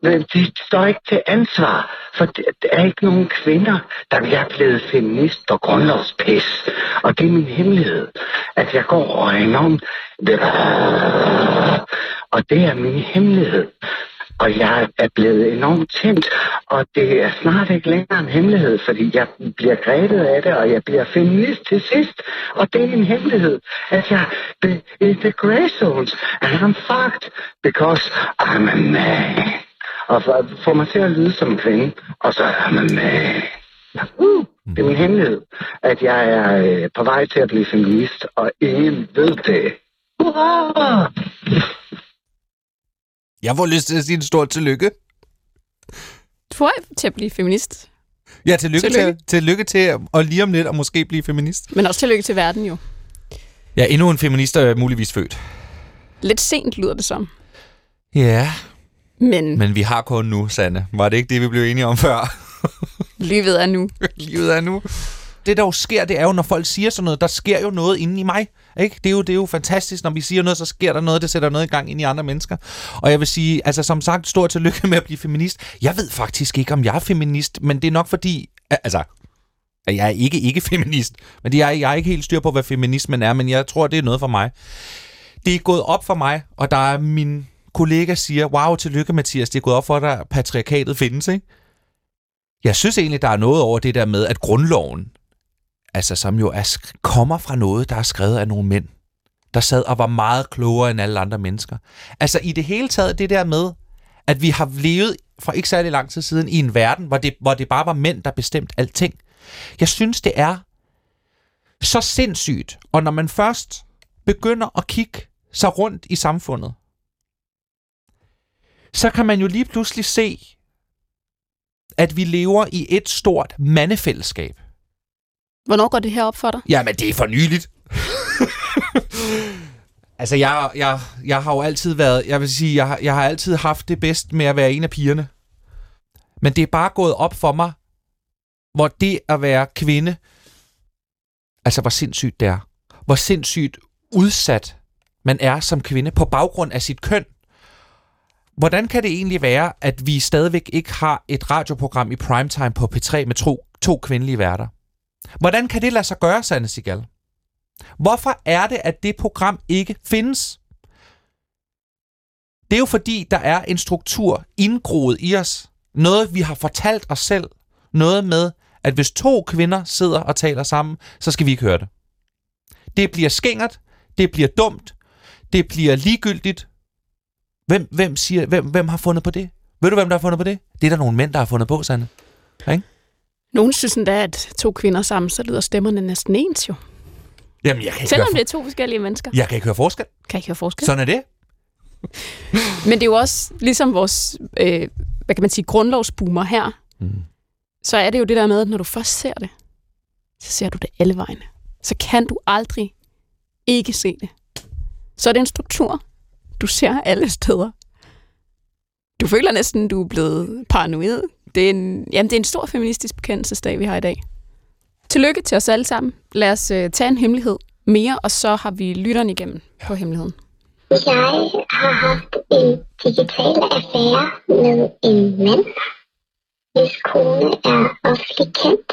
men de står ikke til ansvar, for der der er ikke nogen kvinder, der er blevet feminist på grundlovspis. Og det er min hemmelighed, at jeg går og er enormt... Og det er min hemmelighed. Og jeg er blevet enormt tændt, og det er snart ikke længere en hemmelighed, fordi jeg bliver grebet af det, og jeg bliver feminist til sidst. Og det er en hemmelighed, at jeg be, in the grey zones, and I'm fucked, because I'm a man. Og for, får mig til at lyde som en kvinde, og så er man man. Uh, det er min hemmelighed, at jeg er øh, på vej til at blive feminist, og ingen ved det. Uh!
Jeg får lyst til at sige en stor tillykke.
Du får til at blive feminist,
Ja, tillykke,
Tillykke.
Til, tillykke til at lige om lidt at måske blive feminist.
men også tillykke til verden jo.
Ja, endnu en feminist er muligvis født.
Lidt sent lyder det som.
Ja,
Men,
men vi har kun nu, Sanne. Var det ikke det, vi blev enige om før?
livet er nu.
Livet er nu. Det, der jo sker, det er jo, når folk siger sådan noget, der sker jo noget inde i mig. Ikke? Det, er jo, det er jo fantastisk, når vi siger noget, så sker der noget, det sætter noget i gang ind i andre mennesker. Og jeg vil sige, altså som sagt, stort tillykke med at blive feminist. Jeg ved faktisk ikke, om jeg er feminist, men det er nok fordi, altså, at jeg er ikke ikke feminist, men det er, jeg er ikke helt styr på, hvad feminismen er, men jeg tror, det er noget for mig. Det er gået op for mig, og der er min kollega siger, wow, tillykke Mathias, det er gået op for dig, at patriarkatet findes, ikke? Jeg synes egentlig, der er noget over det der med, at grundloven, altså som jo er, sk- kommer fra noget, der er skrevet af nogle mænd, der sad og var meget klogere end alle andre mennesker. Altså i det hele taget det der med, at vi har levet for ikke særlig lang tid siden i en verden, hvor det, hvor det bare var mænd, der bestemte alting. Jeg synes, det er så sindssygt. Og når man først begynder at kigge sig rundt i samfundet, så kan man jo lige pludselig se, at vi lever i et stort mandefællesskab.
Hvornår går det her op for dig?
Jamen, det er for nyligt. altså, jeg, jeg, jeg har jo altid været... Jeg vil sige, jeg, jeg har altid haft det bedst med at være en af pigerne. Men det er bare gået op for mig, hvor det at være kvinde... Altså, hvor sindssygt det er. Hvor sindssygt udsat man er som kvinde på baggrund af sit køn. Hvordan kan det egentlig være, at vi stadigvæk ikke har et radioprogram i primetime på P3 med to, to kvindelige værter? Hvordan kan det lade sig gøre, Sanne Sigal? Hvorfor er det, at det program ikke findes? Det er jo fordi, der er en struktur indgroet i os. Noget, vi har fortalt os selv. Noget med, at hvis to kvinder sidder og taler sammen, så skal vi ikke høre det. Det bliver skængert, det bliver dumt, det bliver ligegyldigt. Hvem, hvem, siger, hvem, hvem har fundet på det? Ved du, hvem der har fundet på det? Det er der nogle mænd, der har fundet på, Sanne.
Nogen synes endda, at to kvinder sammen, så lyder stemmerne næsten ens jo.
Jamen, jeg kan ikke,
Selvom
høre,
det er to forskellige mennesker.
jeg kan ikke høre forskel.
Kan ikke høre forskel.
Sådan er det.
Men det er jo også ligesom vores, øh, hvad kan man sige, grundlovsboomer her.
Mm.
Så er det jo det der med, at når du først ser det, så ser du det alle vegne. Så kan du aldrig ikke se det. Så er det en struktur. Du ser alle steder. Du føler næsten, du er blevet paranoid. Det er en, jamen, det er en stor feministisk bekendelsesdag, vi har i dag. Tillykke til os alle sammen. Lad os øh, tage en hemmelighed mere, og så har vi lytteren igennem på hemmeligheden.
Jeg har haft en digital affære med en mand, hvis kone er offentlig kendt.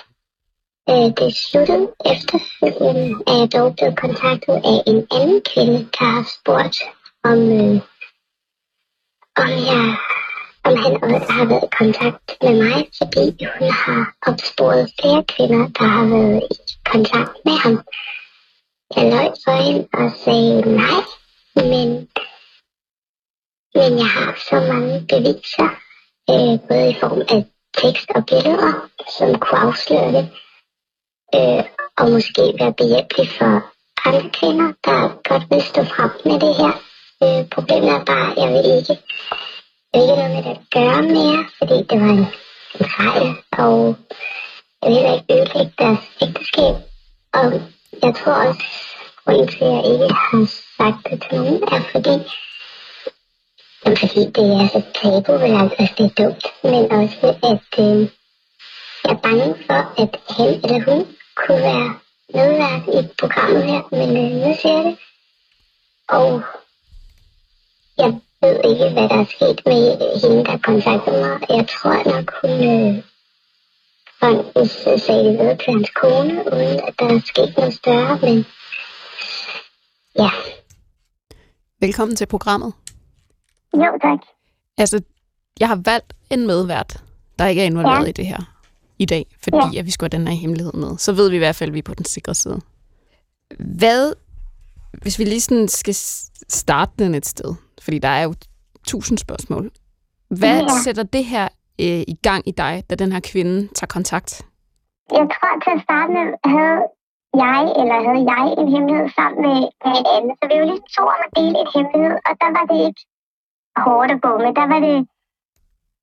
Øh, det sluttede efterfølgende, er jeg dog blevet kontaktet af en anden kvinde, der har spurgt, om, øh, om, jeg, som han også har været i kontakt med mig, fordi hun har opsporet flere kvinder, der har været i kontakt med ham. Jeg løj for hende og sagde nej, men, men jeg har så mange beviser, øh, både i form af tekst og billeder, som kunne afsløre det, øh, og måske være behjælpelig for andre kvinder, der godt vil stå frem med det her. Øh, problemet er bare, at jeg vil ikke, ikke noget med det at gøre mere, fordi det var en, en fejl, og jeg ville heller ikke ødelægge deres ægteskab. Og jeg tror også, grunden til, at jeg ikke har sagt det til nogen, er fordi, jamen, fordi det er så tabu, vel, altså det er dumt, men også at øh, jeg er bange for, at han eller hun kunne være medvært i programmet her, men øh, nu ser jeg det. Og jeg ved ikke, hvad der er sket med hende, der kontaktede mig. Jeg tror nok, hun øh, faktisk sagde det videre til hans kone, uden at der er sket noget større, men ja.
Velkommen til programmet.
Jo, tak.
Altså, jeg har valgt en medvært, der ikke er involveret ja. i det her i dag, fordi ja. at vi skulle have den her hemmelighed med. Så ved vi i hvert fald, at vi er på den sikre side. Hvad, hvis vi lige sådan skal starte den et sted, fordi der er jo tusind spørgsmål. Hvad ja. sætter det her øh, i gang i dig, da den her kvinde tager kontakt?
Jeg tror, til at starte med havde jeg, eller havde jeg en hemmelighed sammen med, med en anden. Så vi var ligesom to om at dele en hemmelighed, og der var det ikke hårdt at gå med. Der var det,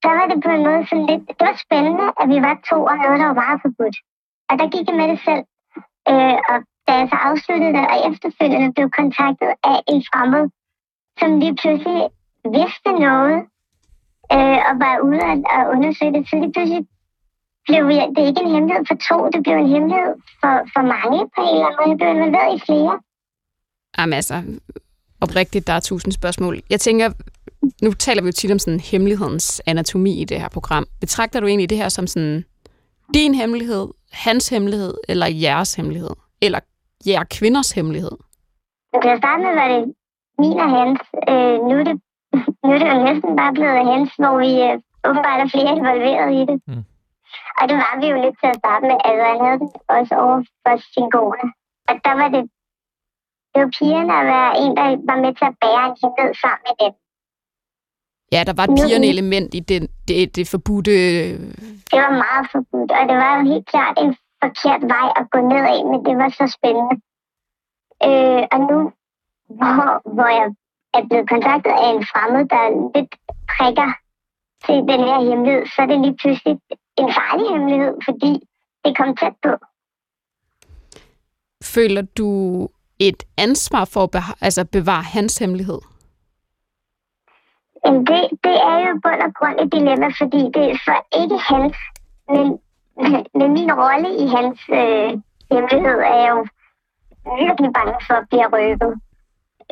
der var det på en måde sådan lidt... Det var spændende, at vi var to om noget, der var meget forbudt. Og der gik jeg med det selv. Øh, og da jeg så afsluttede det, og efterfølgende blev kontaktet af en fremmed, som lige pludselig vidste noget, øh, og var ude at, og undersøge det, så lige pludselig blev jeg, det er ikke en hemmelighed for to, det blev en hemmelighed for, for mange på en eller anden måde. Jeg blev involveret i flere.
Jamen altså, oprigtigt, der er tusind spørgsmål. Jeg tænker, nu taler vi jo tit om sådan hemmelighedens anatomi i det her program. Betragter du egentlig det her som sådan din hemmelighed, hans hemmelighed, eller jeres hemmelighed? Eller jer kvinders hemmelighed?
Til at starte med var det min og hans. Øh, nu, er det, nu er det jo næsten bare blevet hans, hvor vi øh, åbenbart er flere involveret i det. Mm. Og det var vi jo lidt til at starte med. Altså, han havde det også over for sin kone. Og der var det, det var pigerne at være en, der var med til at bære en hemmelighed sammen med dem.
Ja, der var et pigerne element i det, det, det forbudte...
Det var meget forbudt, og det var jo helt klart en forkert vej at gå ned af, men det var så spændende. Øh, og nu, hvor, hvor jeg er blevet kontaktet af en fremmed, der lidt prikker til den her hemmelighed, så er det lige pludselig en farlig hemmelighed, fordi det kom tæt på.
Føler du et ansvar for at beha- altså bevare hans hemmelighed?
Jamen det, det er jo bund og grund et dilemma, fordi det er for ikke hans, men, men min rolle i hans øh, hemmelighed er jeg jo virkelig bange for at blive røbet.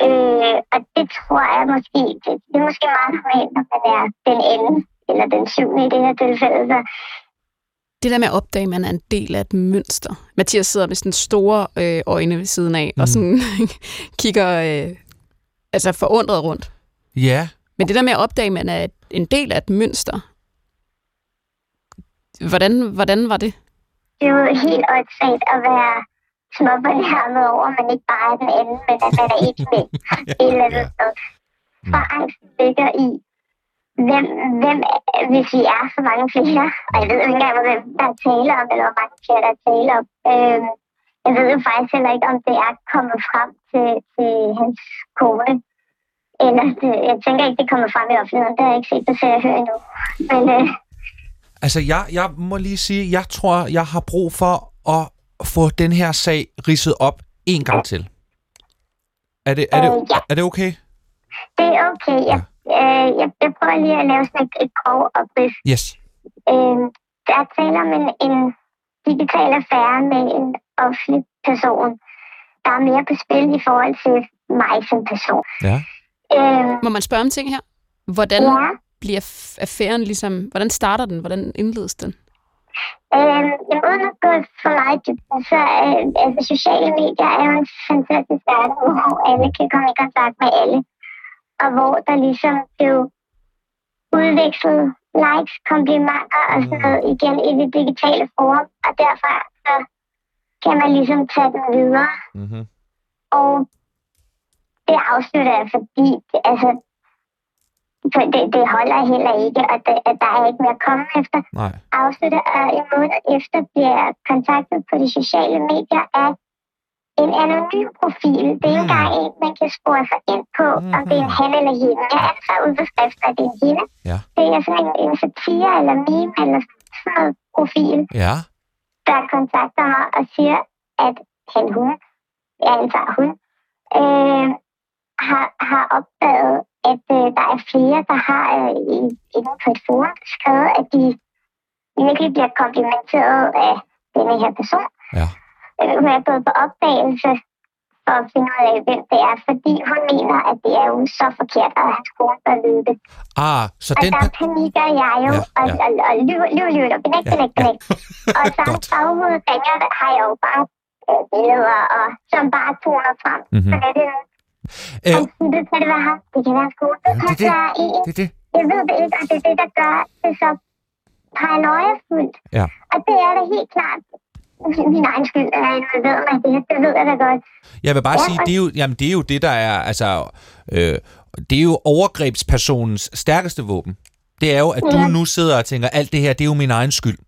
Øh, og det tror jeg måske, det, det er måske meget normalt, når man er den ende, eller den syvende i det her tilfælde. Så
det der med at opdage, at man er en del af et mønster. Mathias sidder med sådan store øh, øjne ved siden af, mm. og sådan kigger øh, altså forundret rundt.
Ja.
Men det der med at opdage, at man er en del af et mønster, hvordan, hvordan var det?
Det er jo helt åndssvagt at være småbørnhjernet over, at man ikke bare er den anden, men at man er et med et eller andet sted. For angsten ligger i, hvem, hvem, hvis vi er så mange flere, og jeg ved jo ikke engang, hvem der er tale om, eller hvor mange flere der er tale om. Øh, jeg ved jo faktisk heller ikke, om det er kommet frem til, til hans kone. Eller det, jeg tænker ikke, det kommer frem i offentligheden. Det har jeg ikke set, det ser jeg hører endnu. Men, øh,
Altså, jeg, jeg må lige sige, jeg tror, jeg har brug for at få den her sag ridset op en gang til. Er det, er det,
Øh, ja.
er det okay?
det er okay. Jeg, øh, jeg, jeg prøver lige at lave sådan et, et grov oprids.
Yes.
Øh, der er tale om en, en digital affære med en offentlig person. Der er mere på spil i forhold til mig som person.
Ja.
Øh,
Må man spørge om ting her? Hvordan
ja.
Bliver affæren ligesom... Hvordan starter den? Hvordan indledes den?
Øh, jamen, uden at gå for meget dybden, så øh, altså, sociale medier er jo en fantastisk verden, hvor alle kan komme i kontakt med alle. Og hvor der ligesom blev udvekslet likes, komplimenter og sådan noget igen i det digitale forum. Og derfor så kan man ligesom tage den videre.
Mm-hmm.
Og det afslutter jeg, fordi det, altså, for det, det holder heller ikke, og det, at der er ikke mere at komme efter.
Nej.
Afslutter, og en måned efter bliver jeg kontaktet på de sociale medier af en anonym profil. Det er
Mm.
engang en, man kan spore sig ind på, mm. om det er en han eller hende. Jeg antager ud på skriften, at det er en hende.
Ja.
Det er sådan en, en satire eller meme eller sådan noget profil
Ja.
der kontakter mig og siger, at han, hun, jeg antager hun, øh, har, har opdaget, at øh, der er flere, der har øh, inde på et forum skrevet, at de virkelig bliver komplimenteret af denne her person.
Ja.
Øh, hun er gået på opdagelse for at finde ud af, hvem det er, fordi hun mener, at det er jo så forkert, at hans kone bør vide det.
Ah, så
Og
den...
der
pa-
panikker jeg jo,
Ja,
og,
ja.
og, og lyver, lyver, lyver, benægt,
Ja,
benægt,
ja.
benægt. Og samme
Godt.
baghoved ringer, har jeg jo bare øh, billeder, og som bare toner frem.
Mhm.
Så er det
Øh,
øh, det kan det være ham, det kan være skole, det kan
det er det.
være en.
det det.
Jeg ved det ikke, og det er det, der gør det så paranoiafuldt.
Ja.
Og det er det helt klart min egen skyld, at jeg involveret mig i det. Det ved jeg da godt.
Jeg vil bare
Ja,
sige, det er, jo, jamen, det er jo det, der er, altså, øh, det er jo overgrebspersonens stærkeste våben. Det er jo, at du
Ja.
nu sidder og tænker, alt det her, det er jo min egen skyld.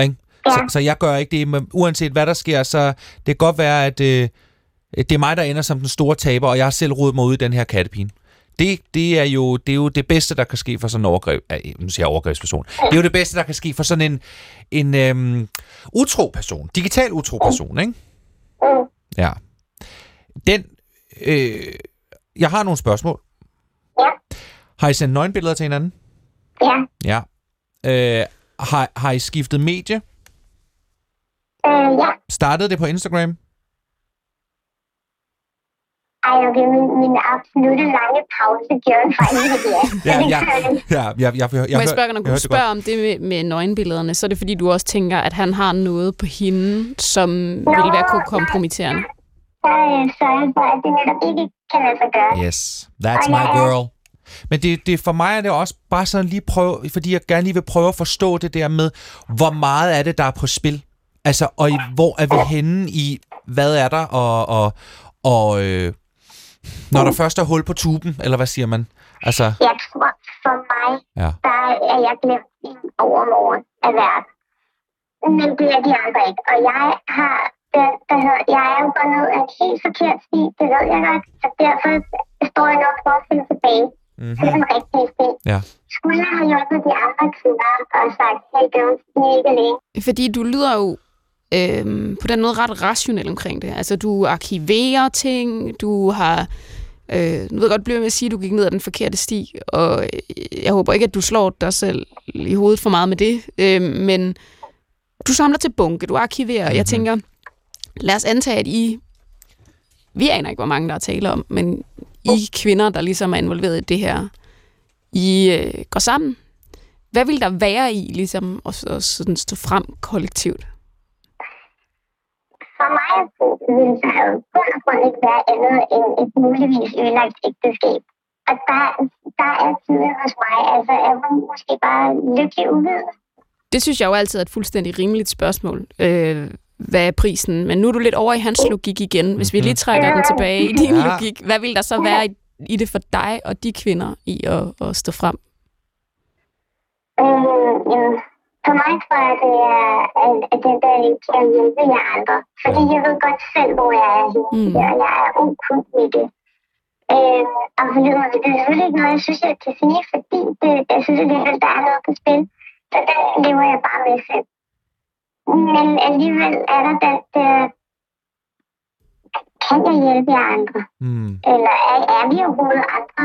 Ikke?
Ja.
Så, så jeg gør ikke det, men uanset hvad der sker, så det kan godt være, at øh, det er mig, der ender som den store taber, og jeg har selv rodet mig ud i den her kattepine. Det, det, er jo, det er jo det bedste, der kan ske for sådan en overgreb. Øh, nu siger jeg overgrebsperson. Det er jo det bedste, der kan ske for sådan en, en øhm, utro person. Digital utro person, ikke? Ja. Den, øh, jeg har nogle spørgsmål.
Ja.
Har I sendt nøgenbilleder til hinanden?
Ja.
Ja. Øh, har, har I skiftet medie?
Øh, ja.
Startede det på Instagram?
Ej, okay, min, min absolutte lange pause gjorde faktisk, at ja.
Ja,
Så det
ja, ja, jeg, jeg, jeg, jeg,
Må jeg spørge, når
jeg
du
hørte det
spørger om det med, med nøgenbillederne, så er det fordi, du også tænker, at han har noget på hende, som ville være ko- kompromitterende.
Så øh, sørger jeg for, at det netop ikke kan lade sig gøre.
Yes, that's my girl. Men det, det for mig er det også bare sådan lige prøve, fordi jeg gerne lige vil prøve at forstå det der med, hvor meget er det, der er på spil? Altså, og i, hvor er vi henne i, hvad er der, og, og, og øh, når der først er hul på tuben, eller hvad siger man? Altså,
Jeg tror, for mig,
Ja.
der er jeg glemt i overmorgen af verden. Men det er de andre ikke. Og jeg har den, der hedder, jeg er jo gået ned af en helt forkert sti, det ved jeg godt. Så derfor står jeg nok for at finde tilbage
mm-hmm.
til den rigtige sti.
Ja.
Skulle jeg have hjulpet de andre kvinder og sagt, hey I er ikke alene.
Fordi du lyder jo øhm, på den måde ret rationel omkring det. Altså, du arkiverer ting, du har... Øh, nu ved jeg godt, bliver med at sige, at du gik ned ad den forkerte sti, og øh, jeg håber ikke, at du slår dig selv i hovedet for meget med det, øh, men du samler til bunke, du arkiverer. Mm-hmm. Jeg tænker, lad os antage, at I... Vi aner ikke, hvor mange der er tale om, men I kvinder, der ligesom er involveret i det her, I øh, går sammen. Hvad vil der være i ligesom at, at sådan stå frem kollektivt?
For mig ville der jo kun og grund ikke være andet end et muligvis ødelagt ægteskab. Og der, der er tiden hos mig, altså er hun måske bare lykkelig uvidende.
Det synes jeg jo altid er et fuldstændig rimeligt spørgsmål. Øh, hvad er prisen? Men nu er du lidt over i hans logik igen. Hvis vi lige trækker den tilbage i din
Ja.
logik, hvad vil der så være i, i det for dig og de kvinder i at, at stå frem?
Øh, jamen, for mig tror jeg, det er at, at den der kan hjælpe jer andre. Fordi jeg ved godt selv, hvor jeg er henne,
Mm.
og jeg er ukundt med det. Øh, og forleden, det er selvfølgelig ikke noget, jeg synes, jeg kan sige, fordi det, jeg synes alligevel, der er noget på spil. Så den lever jeg bare med selv. Men alligevel er der den der, kan jeg hjælpe jer andre?
Mm.
Eller er, er vi overhovedet andre?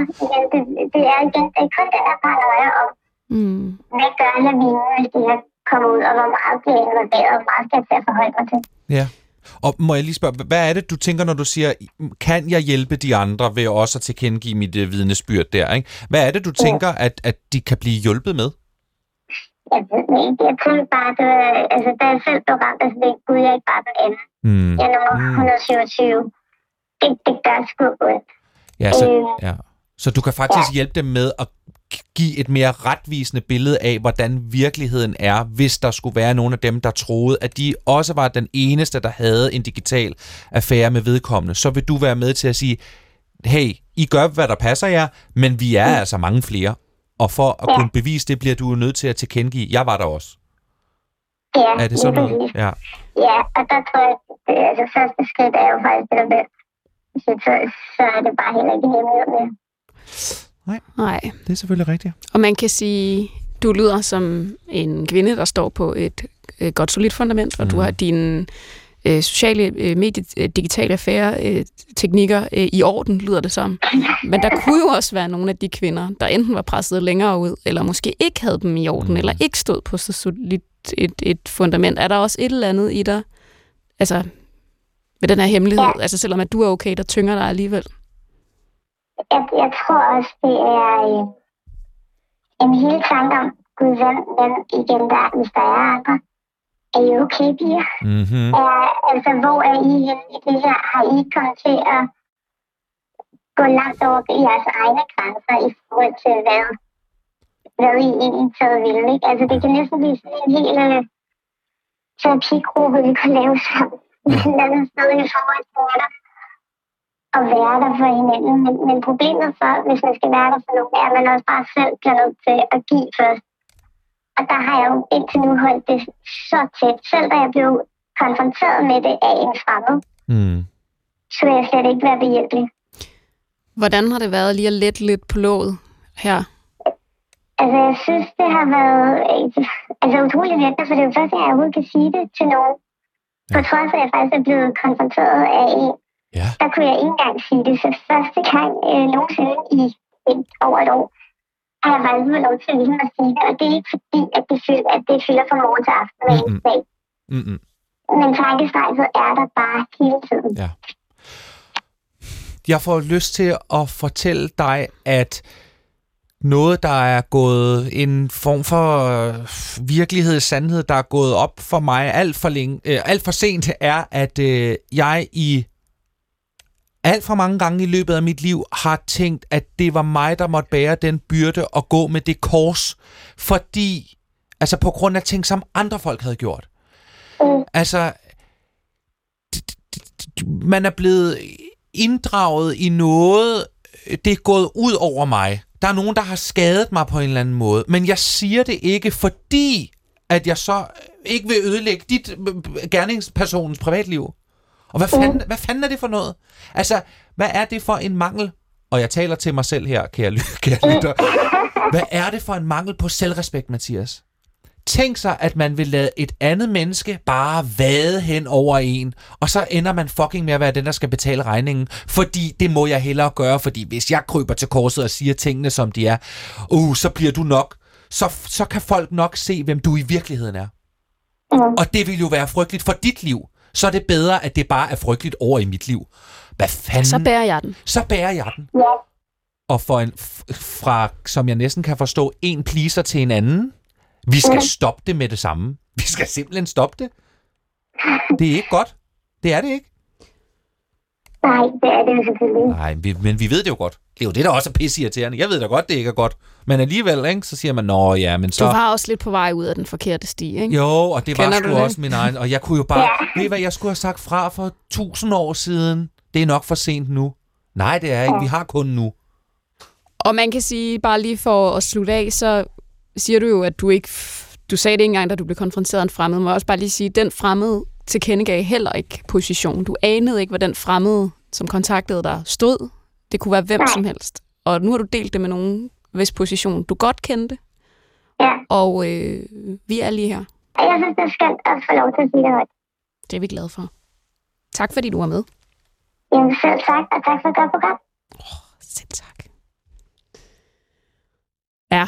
Det, det er igen, det er kun den her paranoia om,
Mm.
hvad gør lavinen, hvis det her kommer ud, og hvor meget bliver jeg involveret, og hvor meget skal jeg til at forholde mig til.
Ja. Og må jeg lige spørge, hvad er det, du tænker, når du siger, kan jeg hjælpe de andre ved også at tilkendegive mit uh, vidnesbyrd der? Ikke? Hvad er det, du tænker, at, at de kan blive hjulpet med?
Jeg ved det ikke. Jeg tænkte bare, det var, altså, da jeg selv blev ramt, altså, det er gud, jeg er ikke bare den anden.
Mm.
Jeg er nummer
Mm.
127. Det, det gør sgu ondt.
Ja, så,
Øh.
ja. Så du kan faktisk hjælpe dem med at give et mere retvisende billede af, hvordan virkeligheden er, hvis der skulle være nogle af dem, der troede, at de også var den eneste, der havde en digital affære med vedkommende. Så vil du være med til at sige, hey, I gør, hvad der passer jer, men vi er altså mange flere. Og for at
Ja.
kunne bevise det, bliver du nødt til at tilkendegive, jeg var der også.
Ja,
Er det sådan noget? Ja.
Ja, og der tror jeg, det, altså første skridt er jo faktisk det der med, så, så, er det bare heller ikke hemmelighed mere.
Nej.
Det er selvfølgelig rigtigt.
Og man kan sige, du lyder som en kvinde, der står på et øh, godt solidt fundament, og mm. du har dine øh, sociale, øh, medie, øh, digitale affære, øh, teknikker øh, i orden, lyder det som. Men der kunne jo også være nogle af de kvinder, der enten var presset længere ud, eller måske ikke havde dem i orden, mm. eller ikke stod på så solidt et, et fundament. Er der også et eller andet i dig, altså med den her hemmelighed, ja. altså selvom at du er okay, der tynger dig alligevel?
Jeg, jeg tror også, det er øh, en hel tanke om, gud, hvem, hvem igen der, hvis der er andre. Er I okay, piger?
Mm-hmm.
Er, altså, hvor er I henne i det her? Har I kommet til at gå langt over jeres egne grænser i forhold til, hvad, hvad I egentlig taget vil, ikke? Altså, det kan næsten blive sådan en hel øh, terapigruppe, vi kan lave sammen. Et eller andet sted i forhold til at være der for hinanden. Men, men problemet så, hvis man skal være der for nogen, er, at man også bare selv bliver nødt til at give først. Og der har jeg jo indtil nu holdt det så tæt. Selv da jeg blev konfronteret med det af en fremmed,
Mm.
så vil jeg slet ikke være behjælpelig.
Hvordan har det været lige at lette lidt på låget her?
Altså, jeg synes, det har været altså, utrolig virkelig, for det er jo første gang, jeg overhovedet kan sige det til nogen. På trods af, at jeg faktisk er blevet konfronteret af en,
Ja.
der kunne jeg ikke engang sige det. Så første gang øh, nogensinde i et, over et år, har jeg faktisk fået lov til ligesom at sige det. Og det er ikke fordi, at det, fylder, at det fylder fra morgen til aften hver eneste dag.
Mm-mm.
Men tankestrækket er der bare hele tiden.
Ja. Jeg får lyst til at fortælle dig, at noget, der er gået en form for øh, virkelighed, sandhed, der er gået op for mig alt for, længe, øh, alt for sent, er, at øh, jeg i alt for mange gange i løbet af mit liv har tænkt, at det var mig, der måtte bære den byrde og gå med det kors, fordi, altså på grund af ting, som andre folk havde gjort.
Mm.
Altså, man er blevet inddraget i noget, det er gået ud over mig. Der er nogen, der har skadet mig på en eller anden måde, men jeg siger det ikke, fordi at jeg så ikke vil ødelægge dit øh, gerningspersonens privatliv. Og hvad fanden, hvad fanden er det for noget? Altså, hvad er det for en mangel? Og jeg taler til mig selv her, kære, kære lytter. Hvad er det for en mangel på selvrespekt, Mathias? Tænk sig, at man vil lade et andet menneske bare vade hen over en, og så ender man fucking med at være den, der skal betale regningen. Fordi det må jeg hellere gøre, fordi hvis jeg kryber til korset og siger tingene, som de er, uh, så bliver du nok, så, så kan folk nok se, hvem du i virkeligheden er.
Mm.
Og det vil jo være frygteligt for dit liv. Så er det bedre, at det bare er frygteligt over i mit liv. Hvad fanden?
Så bærer jeg den.
så bærer jeg den.
Ja,
Og for en, fra, som jeg næsten kan forstå, en pleaser til en anden. Vi skal stoppe det med det samme. Vi skal simpelthen stoppe det. Det er ikke godt. Det er det ikke.
nej, det er det jo selvfølgelig ikke.
Nej, vi, men vi ved det jo godt. Det er jo det, der også er pisseirriterende. Jeg ved da godt, det ikke er godt. Men alligevel, ikke, så siger man, nå ja, men
Du
så...
var også lidt på vej ud af den forkerte sti, ikke?
Jo, og det var
Kender
sgu
du det?
også min egen. Og jeg kunne jo bare... Ved I hvad, jeg skulle have sagt fra for tusind år siden. Det er nok for sent nu. Nej, det er ikke. Vi har kun nu.
Og man kan sige, bare lige for at slutte af, så siger du jo, at du ikke... Du sagde det ikke engang, da du blev konfronteret af en fremmed. Må jeg også bare lige sige, at den fremmede tilkendegav heller ikke position. Du anede ikke, hvad den fremmede, som kontaktede dig, stod. Det kunne være hvem
Nej.
som helst. Og nu har du delt det med nogen, hvis position du godt kendte.
Ja,
Og øh, vi er lige her.
og jeg synes, det er skønt at få lov til at sige det højt.
Det er vi glade for. Tak fordi du var med.
Jamen selv tak, og tak for et godt program.
Selv tak. Ja,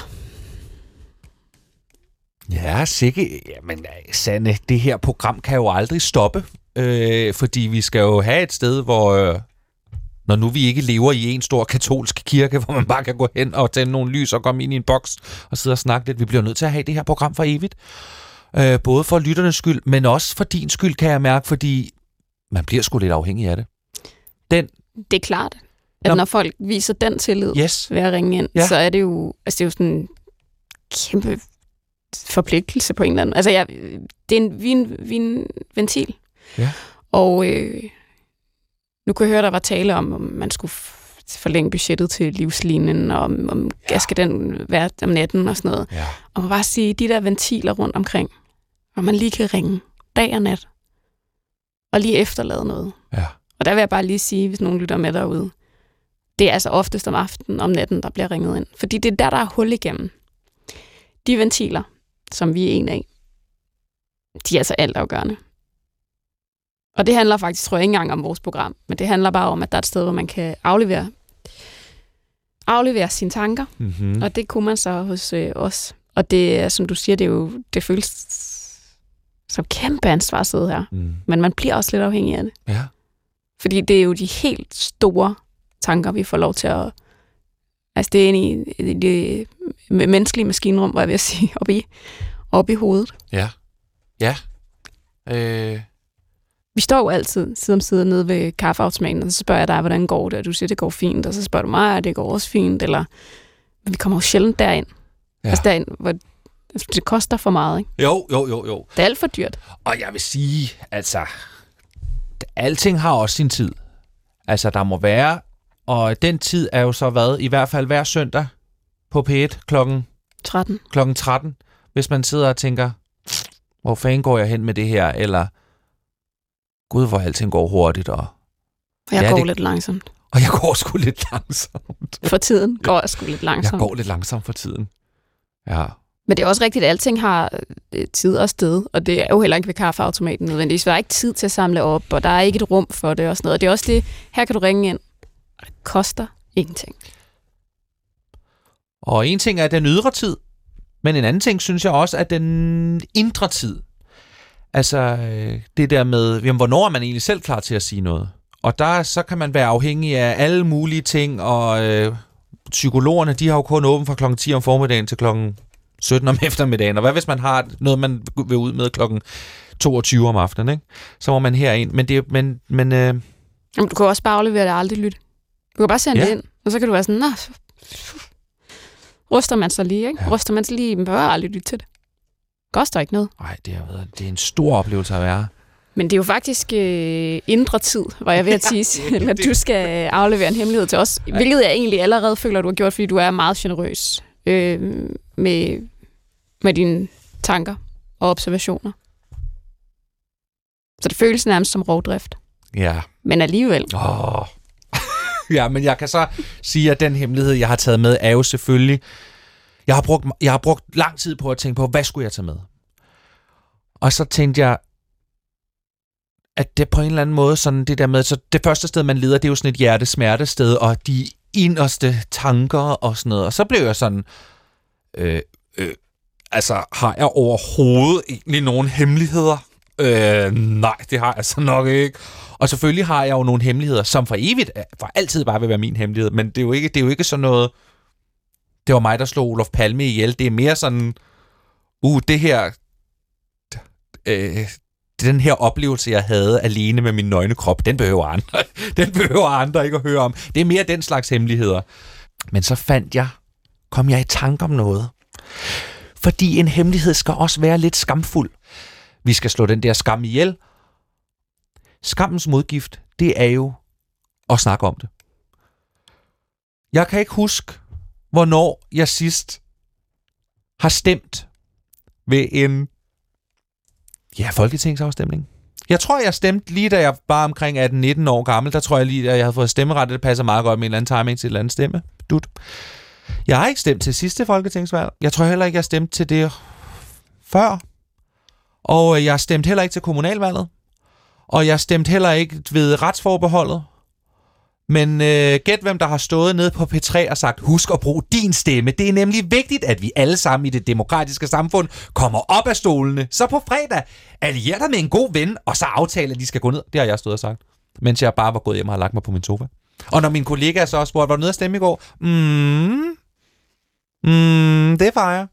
Ja, sikke. Jamen, Sanne, det her program kan jo aldrig stoppe, øh, fordi vi skal jo have et sted, hvor... Øh, når nu vi ikke lever i en stor katolsk kirke, hvor man bare kan gå hen og tænde nogle lys og komme ind i en boks og sidde og snakke lidt. Vi bliver nødt til at have det her program for evigt. Øh, både for lytternes skyld, men også for din skyld, kan jeg mærke, fordi man bliver sgu lidt afhængig af det. Den,
Det er klart, at
Nå.
når folk viser den tillid
yes,
ved at ringe ind,
Ja.
så er det jo, altså det er jo sådan en kæmpe forpligtelse på en eller anden. Altså jeg, det er en, vi er en, vi er en ventil.
Ja.
Og øh, nu kunne jeg høre, der var tale om, om man skulle forlænge budgettet til livslinjen, og om, om ja. skal den være om natten og sådan noget.
ja.
Og man bare sige, de der ventiler rundt omkring, hvor man lige kan ringe dag og nat, og lige efterlade noget.
Ja.
Og der vil jeg bare lige sige, hvis nogen lytter med derude, det er altså oftest om aftenen, om natten, der bliver ringet ind. Fordi det er der, der er hul igennem. De ventiler, som vi er en af, de er altså altafgørende. Og det handler faktisk, tror jeg, ikke engang om vores program, men det handler bare om, at der er et sted, hvor man kan aflevere, aflevere sine tanker,
Mm-hmm.
og det kunne man så hos øh, os. Og det er, som du siger, det, er jo, det føles som kæmpe ansvar at sidde her.
Mm.
Men man bliver også lidt afhængig af det.
Ja.
Fordi det er jo de helt store tanker, vi får lov til at... Altså, det er inde i, det menneskelige maskinrum, var jeg at sige, op i, op i hovedet.
Ja. Ja. Øh,
Vi står jo altid side om side nede ved kaffeautomaten, og så spørger jeg dig, hvordan går det? Og du siger, det går fint. Og så spørger du mig, at det går også fint. Eller, men vi kommer jo sjældent derind.
Ja.
Altså derind, hvor det koster for meget, ikke?
jo, jo, jo, jo.
Det er alt for dyrt.
Og jeg vil sige, altså, alting har også sin tid. Altså, der må være, og den tid er jo så hvad, i hvert fald hver søndag på P1 klokken,
13.
klokken 13, hvis man sidder og tænker, hvor fanden går jeg hen med det her, eller gud, hvor alting går hurtigt, og,
Og jeg
Ja,
går
det-
lidt langsomt.
og jeg går sgu lidt langsomt.
For tiden går jeg sgu lidt
Jeg
langsomt.
går lidt langsomt for tiden. Ja.
Men det er også rigtigt, at alting har øh, tid og sted, og det er jo heller ikke ved kaffeautomaten nødvendigvis. Der er ikke tid til at samle op, og der er ikke et rum for det og sådan noget. Og det er også det, her kan du ringe ind, og det koster ingenting.
Og en ting er den ydre tid, men en anden ting synes jeg også er den indre tid. Altså øh, det der med, jamen, hvornår er man egentlig selv klar til at sige noget? Og der så kan man være afhængig af alle mulige ting, og øh, psykologerne, de har jo kun åbent fra klokken 10 om formiddagen til klokken 17 om eftermiddagen. Og hvad hvis man har noget, man vil ud med klokken 22 om aftenen, ikke? Så må man herind. Men, det, men, men øh,
Jamen, du kan også bare aflevere det aldrig lytte. Du kan bare sende
Ja.
det ind, og så kan du være sådan, nå, ryster man sig lige, ikke?
Ja.
Ryster man sig lige, men bør aldrig lytte til det. Koster ikke noget.
ej, det, er, det er en stor oplevelse at være.
Men det er jo faktisk øh, indre tid, var jeg ved at sige, at du skal aflevere en hemmelighed til os. Hvilket jeg egentlig allerede føler, du har gjort, fordi du er meget generøs øh, med, med dine tanker og observationer. Så det føles nærmest som rovdrift.
Ja,
Men alligevel,
Åh. ja, men jeg kan så sige, at den hemmelighed, jeg har taget med, er jo selvfølgelig... Jeg har, brugt, jeg har brugt lang tid på at tænke på, hvad skulle jeg tage med? Og så tænkte jeg, at det på en eller anden måde, sådan det der med, så det første sted, man leder, det er jo sådan et hjertesmertested, og de inderste tanker og sådan noget. Og så blev jeg sådan, øh, øh, altså, har jeg overhovedet egentlig nogen hemmeligheder? Øh, nej, det har jeg så nok ikke. Og selvfølgelig har jeg jo nogle hemmeligheder, som for evigt, for altid bare vil være min hemmelighed, men det er jo ikke, det er jo ikke sådan noget, det var mig, der slog Olof Palme ihjel. Det er mere sådan, uh, det her, øh, den her oplevelse, jeg havde alene med min nøgne krop, den behøver andre, den behøver andre ikke at høre om. Det er mere den slags hemmeligheder. Men så fandt jeg, kom jeg i tanke om noget. Fordi en hemmelighed skal også være lidt skamfuld. Vi skal slå den der skam ihjel, skammens modgift, det er jo at snakke om det. Jeg kan ikke huske, hvornår jeg sidst har stemt ved en ja, folketingsafstemning. Jeg tror, jeg stemte lige da jeg var omkring 18-19 år gammel. Der tror jeg lige, at jeg havde fået stemmeret. Det passer meget godt med en eller anden timing til et eller andet stemme. Dut. Jeg har ikke stemt til sidste folketingsvalg. Jeg tror heller ikke, jeg stemte til det før. Og jeg stemte heller ikke til kommunalvalget. Og jeg stemte heller ikke ved retsforbeholdet. Men øh, gæt, hvem der har stået nede på P3 og sagt, husk at bruge din stemme. Det er nemlig vigtigt, at vi alle sammen i det demokratiske samfund kommer op af stolene. Så på fredag, allier dig med en god ven, og så aftale, at de skal gå ned. Det har jeg stået og sagt, mens jeg bare var gået hjem og har lagt mig på min sofa. Og når min kollega så også spurgte, var du nede at stemme i går? Mm, mm, det var jeg.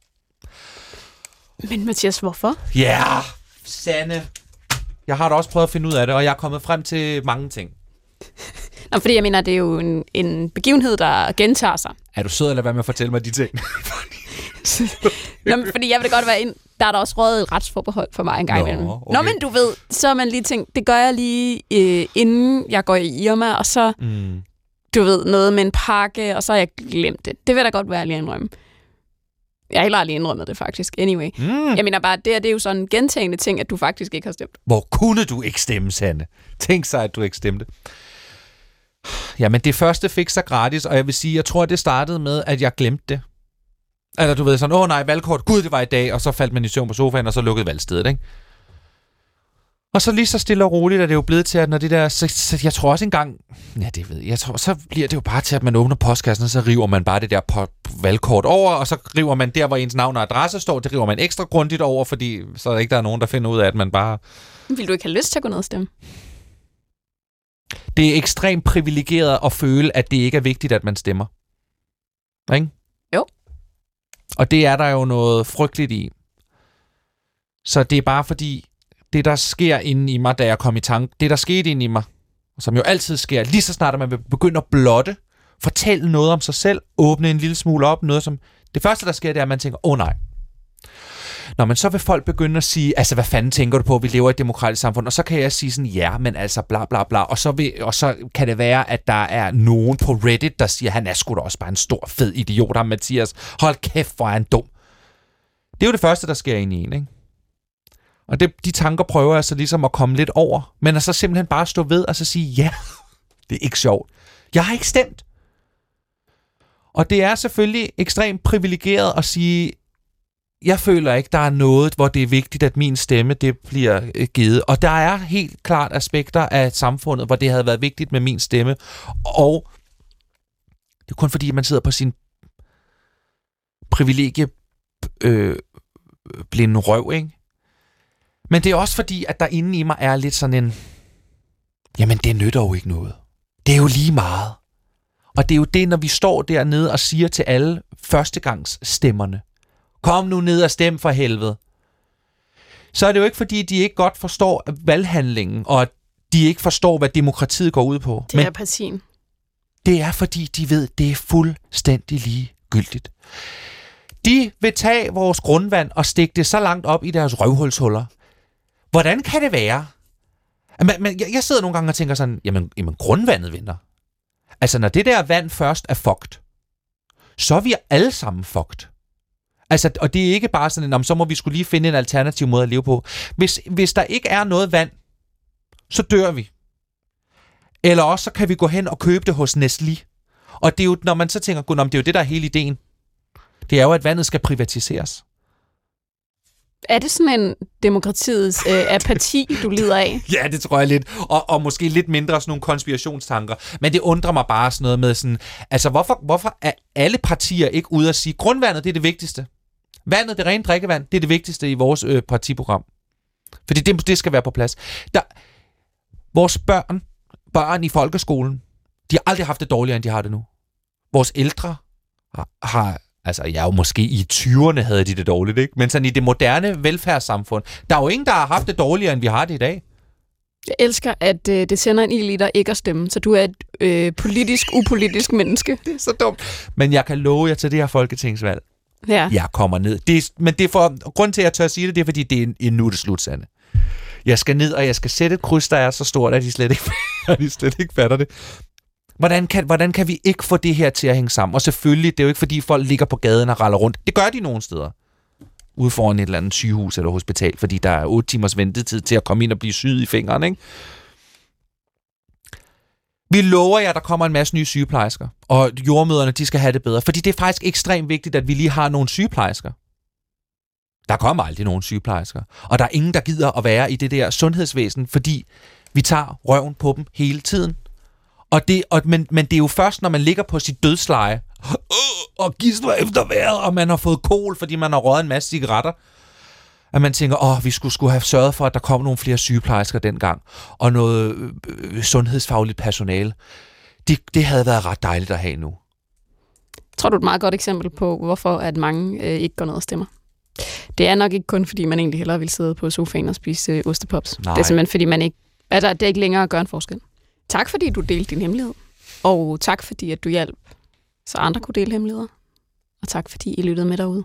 Men Mathias, hvorfor?
Ja, yeah, Sande. Jeg har da også prøvet at finde ud af det, og jeg er kommet frem til mange ting.
Nå, fordi jeg mener, det er jo en, en begivenhed, der gentager sig.
Er du sød, eller hvad med at fortælle mig de ting?
Nå, men fordi jeg vil da godt være ind. Der er der også rådet et retsforbehold for mig en gang
Nå,
imellem.
okay.
Nå, men du ved, så har man lige tænkt, det gør jeg lige øh, inden jeg går i Irma, og så,
mm.
du ved, noget med en pakke, og så har jeg glemt det. Det vil da godt være lige indrømme. Jeg har heller aldrig indrømmet det faktisk, anyway.
Mm.
Jeg mener bare, det, her, det er jo sådan en gentagende ting, at du faktisk ikke har stemt.
Hvor kunne du ikke stemme, Sande? Tænk sig, at du ikke stemte. Jamen, det første fik sig gratis, og jeg vil sige, jeg tror, det startede med, at jeg glemte det. Eller du ved sådan, åh nej, valgkort, gud, det var i dag, og så faldt man i søvn på sofaen, og så lukkede valgstedet, ikke? Og så lige så stille og roligt er det jo blevet til, at når det der... Så, så jeg tror også engang... Ja, det ved jeg. jeg tror, så bliver det jo bare til, at man åbner postkassen, og så river man bare det der po- valgkort over, og så river man der, hvor ens navn og adresse står, det river man ekstra grundigt over, fordi så er der ikke der er nogen, der finder ud af, at man bare...
Vil du ikke have lyst til at gå ned og stemme?
Det er ekstremt privilegeret at føle, at det ikke er vigtigt, at man stemmer. Ikke?
Jo.
Og det er der jo noget frygteligt i. Så det er bare fordi, det der sker inde i mig, da jeg kom i tanke, det der skete inde i mig, som jo altid sker, lige så snart at man vil begynde at blotte, fortælle noget om sig selv, åbne en lille smule op, noget som... Det første, der sker, det er, at man tænker, åh oh, nej, Nå, men så vil folk begynde at sige, altså hvad fanden tænker du på, vi lever i et demokratisk samfund, og så kan jeg sige sådan, ja, men altså bla bla bla, og så, vil, og så kan det være, at der er nogen på Reddit, der siger, han er sgu da også bare en stor, fed idiot, ham Mathias, hold kæft, hvor er han dum. Det er jo det første, der sker ind i en, ikke? Og det, de tanker prøver jeg så ligesom at komme lidt over, men at så simpelthen bare stå ved og så sige, ja, det er ikke sjovt. Jeg har ikke stemt. Og det er selvfølgelig ekstremt privilegeret at sige, jeg føler ikke, der er noget, hvor det er vigtigt, at min stemme det bliver øh, givet. Og der er helt klart aspekter af samfundet, hvor det havde været vigtigt med min stemme. Og det er kun fordi, man sidder på sin privilegie øh, blinde røv, ikke? Men det er også fordi, at der inde i mig er lidt sådan en, jamen det nytter jo ikke noget. Det er jo lige meget. Og det er jo det, når vi står dernede og siger til alle førstegangsstemmerne, kom nu ned og stem for helvede. Så er det jo ikke, fordi de ikke godt forstår valghandlingen, og at de ikke forstår, hvad demokratiet går ud på.
Det
Men
er partien.
det er, fordi de ved, det er fuldstændig ligegyldigt. De vil tage vores grundvand og stikke det så langt op i deres røvhulshuller. Hvordan kan det være? Men, men jeg, jeg sidder nogle gange og tænker sådan, jamen, jamen grundvandet vinder. Altså, når det der vand først er fucked, så er vi alle sammen fucked. Altså, og det er ikke bare sådan, en, så må vi skulle lige finde en alternativ måde at leve på. Hvis, hvis der ikke er noget vand, så dør vi. Eller også så kan vi gå hen og købe det hos Nestlé. Og det er jo, når man så tænker, gud, det er jo det, der er hele ideen. Det er jo, at vandet skal privatiseres.
Er det sådan en demokratiets øh, apati, du lider af?
Ja, det tror jeg lidt. Og, og måske lidt mindre sådan nogle konspirationstanker. Men det undrer mig bare sådan noget med sådan... Altså, hvorfor, hvorfor er alle partier ikke ude at sige, grundvandet, det er det vigtigste. Vandet, det rene drikkevand, det er det vigtigste i vores øh, partiprogram. Fordi det, det skal være på plads. Der, vores børn, børn i folkeskolen, de har aldrig haft det dårligere, end de har det nu. Vores ældre har, har altså jeg er jo måske i 20'erne havde de det dårligt, ikke? Men sådan i det moderne velfærdssamfund, der er jo ingen, der har haft det dårligere, end vi har det i dag.
Jeg elsker, at øh, det sender en i dig ikke at stemme, så du er et øh, politisk, upolitisk menneske.
Det er så dumt. Men jeg kan love jer til det her folketingsvalg.
Ja.
Jeg kommer ned. Det er, men det er for, grund til, at jeg tør at sige det, det er, fordi det er, en, nu er det slut, Sande. Jeg skal ned, og jeg skal sætte et kryds, der er så stort, at de slet ikke, de slet ikke fatter det. Hvordan kan, hvordan kan vi ikke få det her til at hænge sammen? Og selvfølgelig, det er jo ikke, fordi folk ligger på gaden og raller rundt. Det gør de nogle steder. Ude foran et eller andet sygehus eller hospital, fordi der er 8 timers ventetid til at komme ind og blive syet i fingeren, ikke? Vi lover jer, at der kommer en masse nye sygeplejersker, og jordmøderne, de skal have det bedre. Fordi det er faktisk ekstremt vigtigt, at vi lige har nogle sygeplejersker. Der kommer aldrig nogen sygeplejersker. Og der er ingen, der gider at være i det der sundhedsvæsen, fordi vi tager røven på dem hele tiden. Og det, og, men, men det er jo først, når man ligger på sit dødsleje, øh, og gisler efter vejret, og man har fået kol, fordi man har røget en masse cigaretter, at man tænker, åh, vi skulle, skulle have sørget for, at der kom nogle flere sygeplejersker dengang, og noget øh, sundhedsfagligt personale. Det, det havde været ret dejligt at have nu.
Tror du er et meget godt eksempel på, hvorfor at mange øh, ikke går ned og stemmer? Det er nok ikke kun, fordi man egentlig hellere vil sidde på sofaen og spise øh, ostepops.
Nej.
Det er simpelthen, fordi man ikke, der, det er ikke længere at gøre en forskel. Tak, fordi du delte din hemmelighed. Og tak, fordi at du hjalp, så andre kunne dele hemmeligheder. Og tak, fordi I lyttede med derude.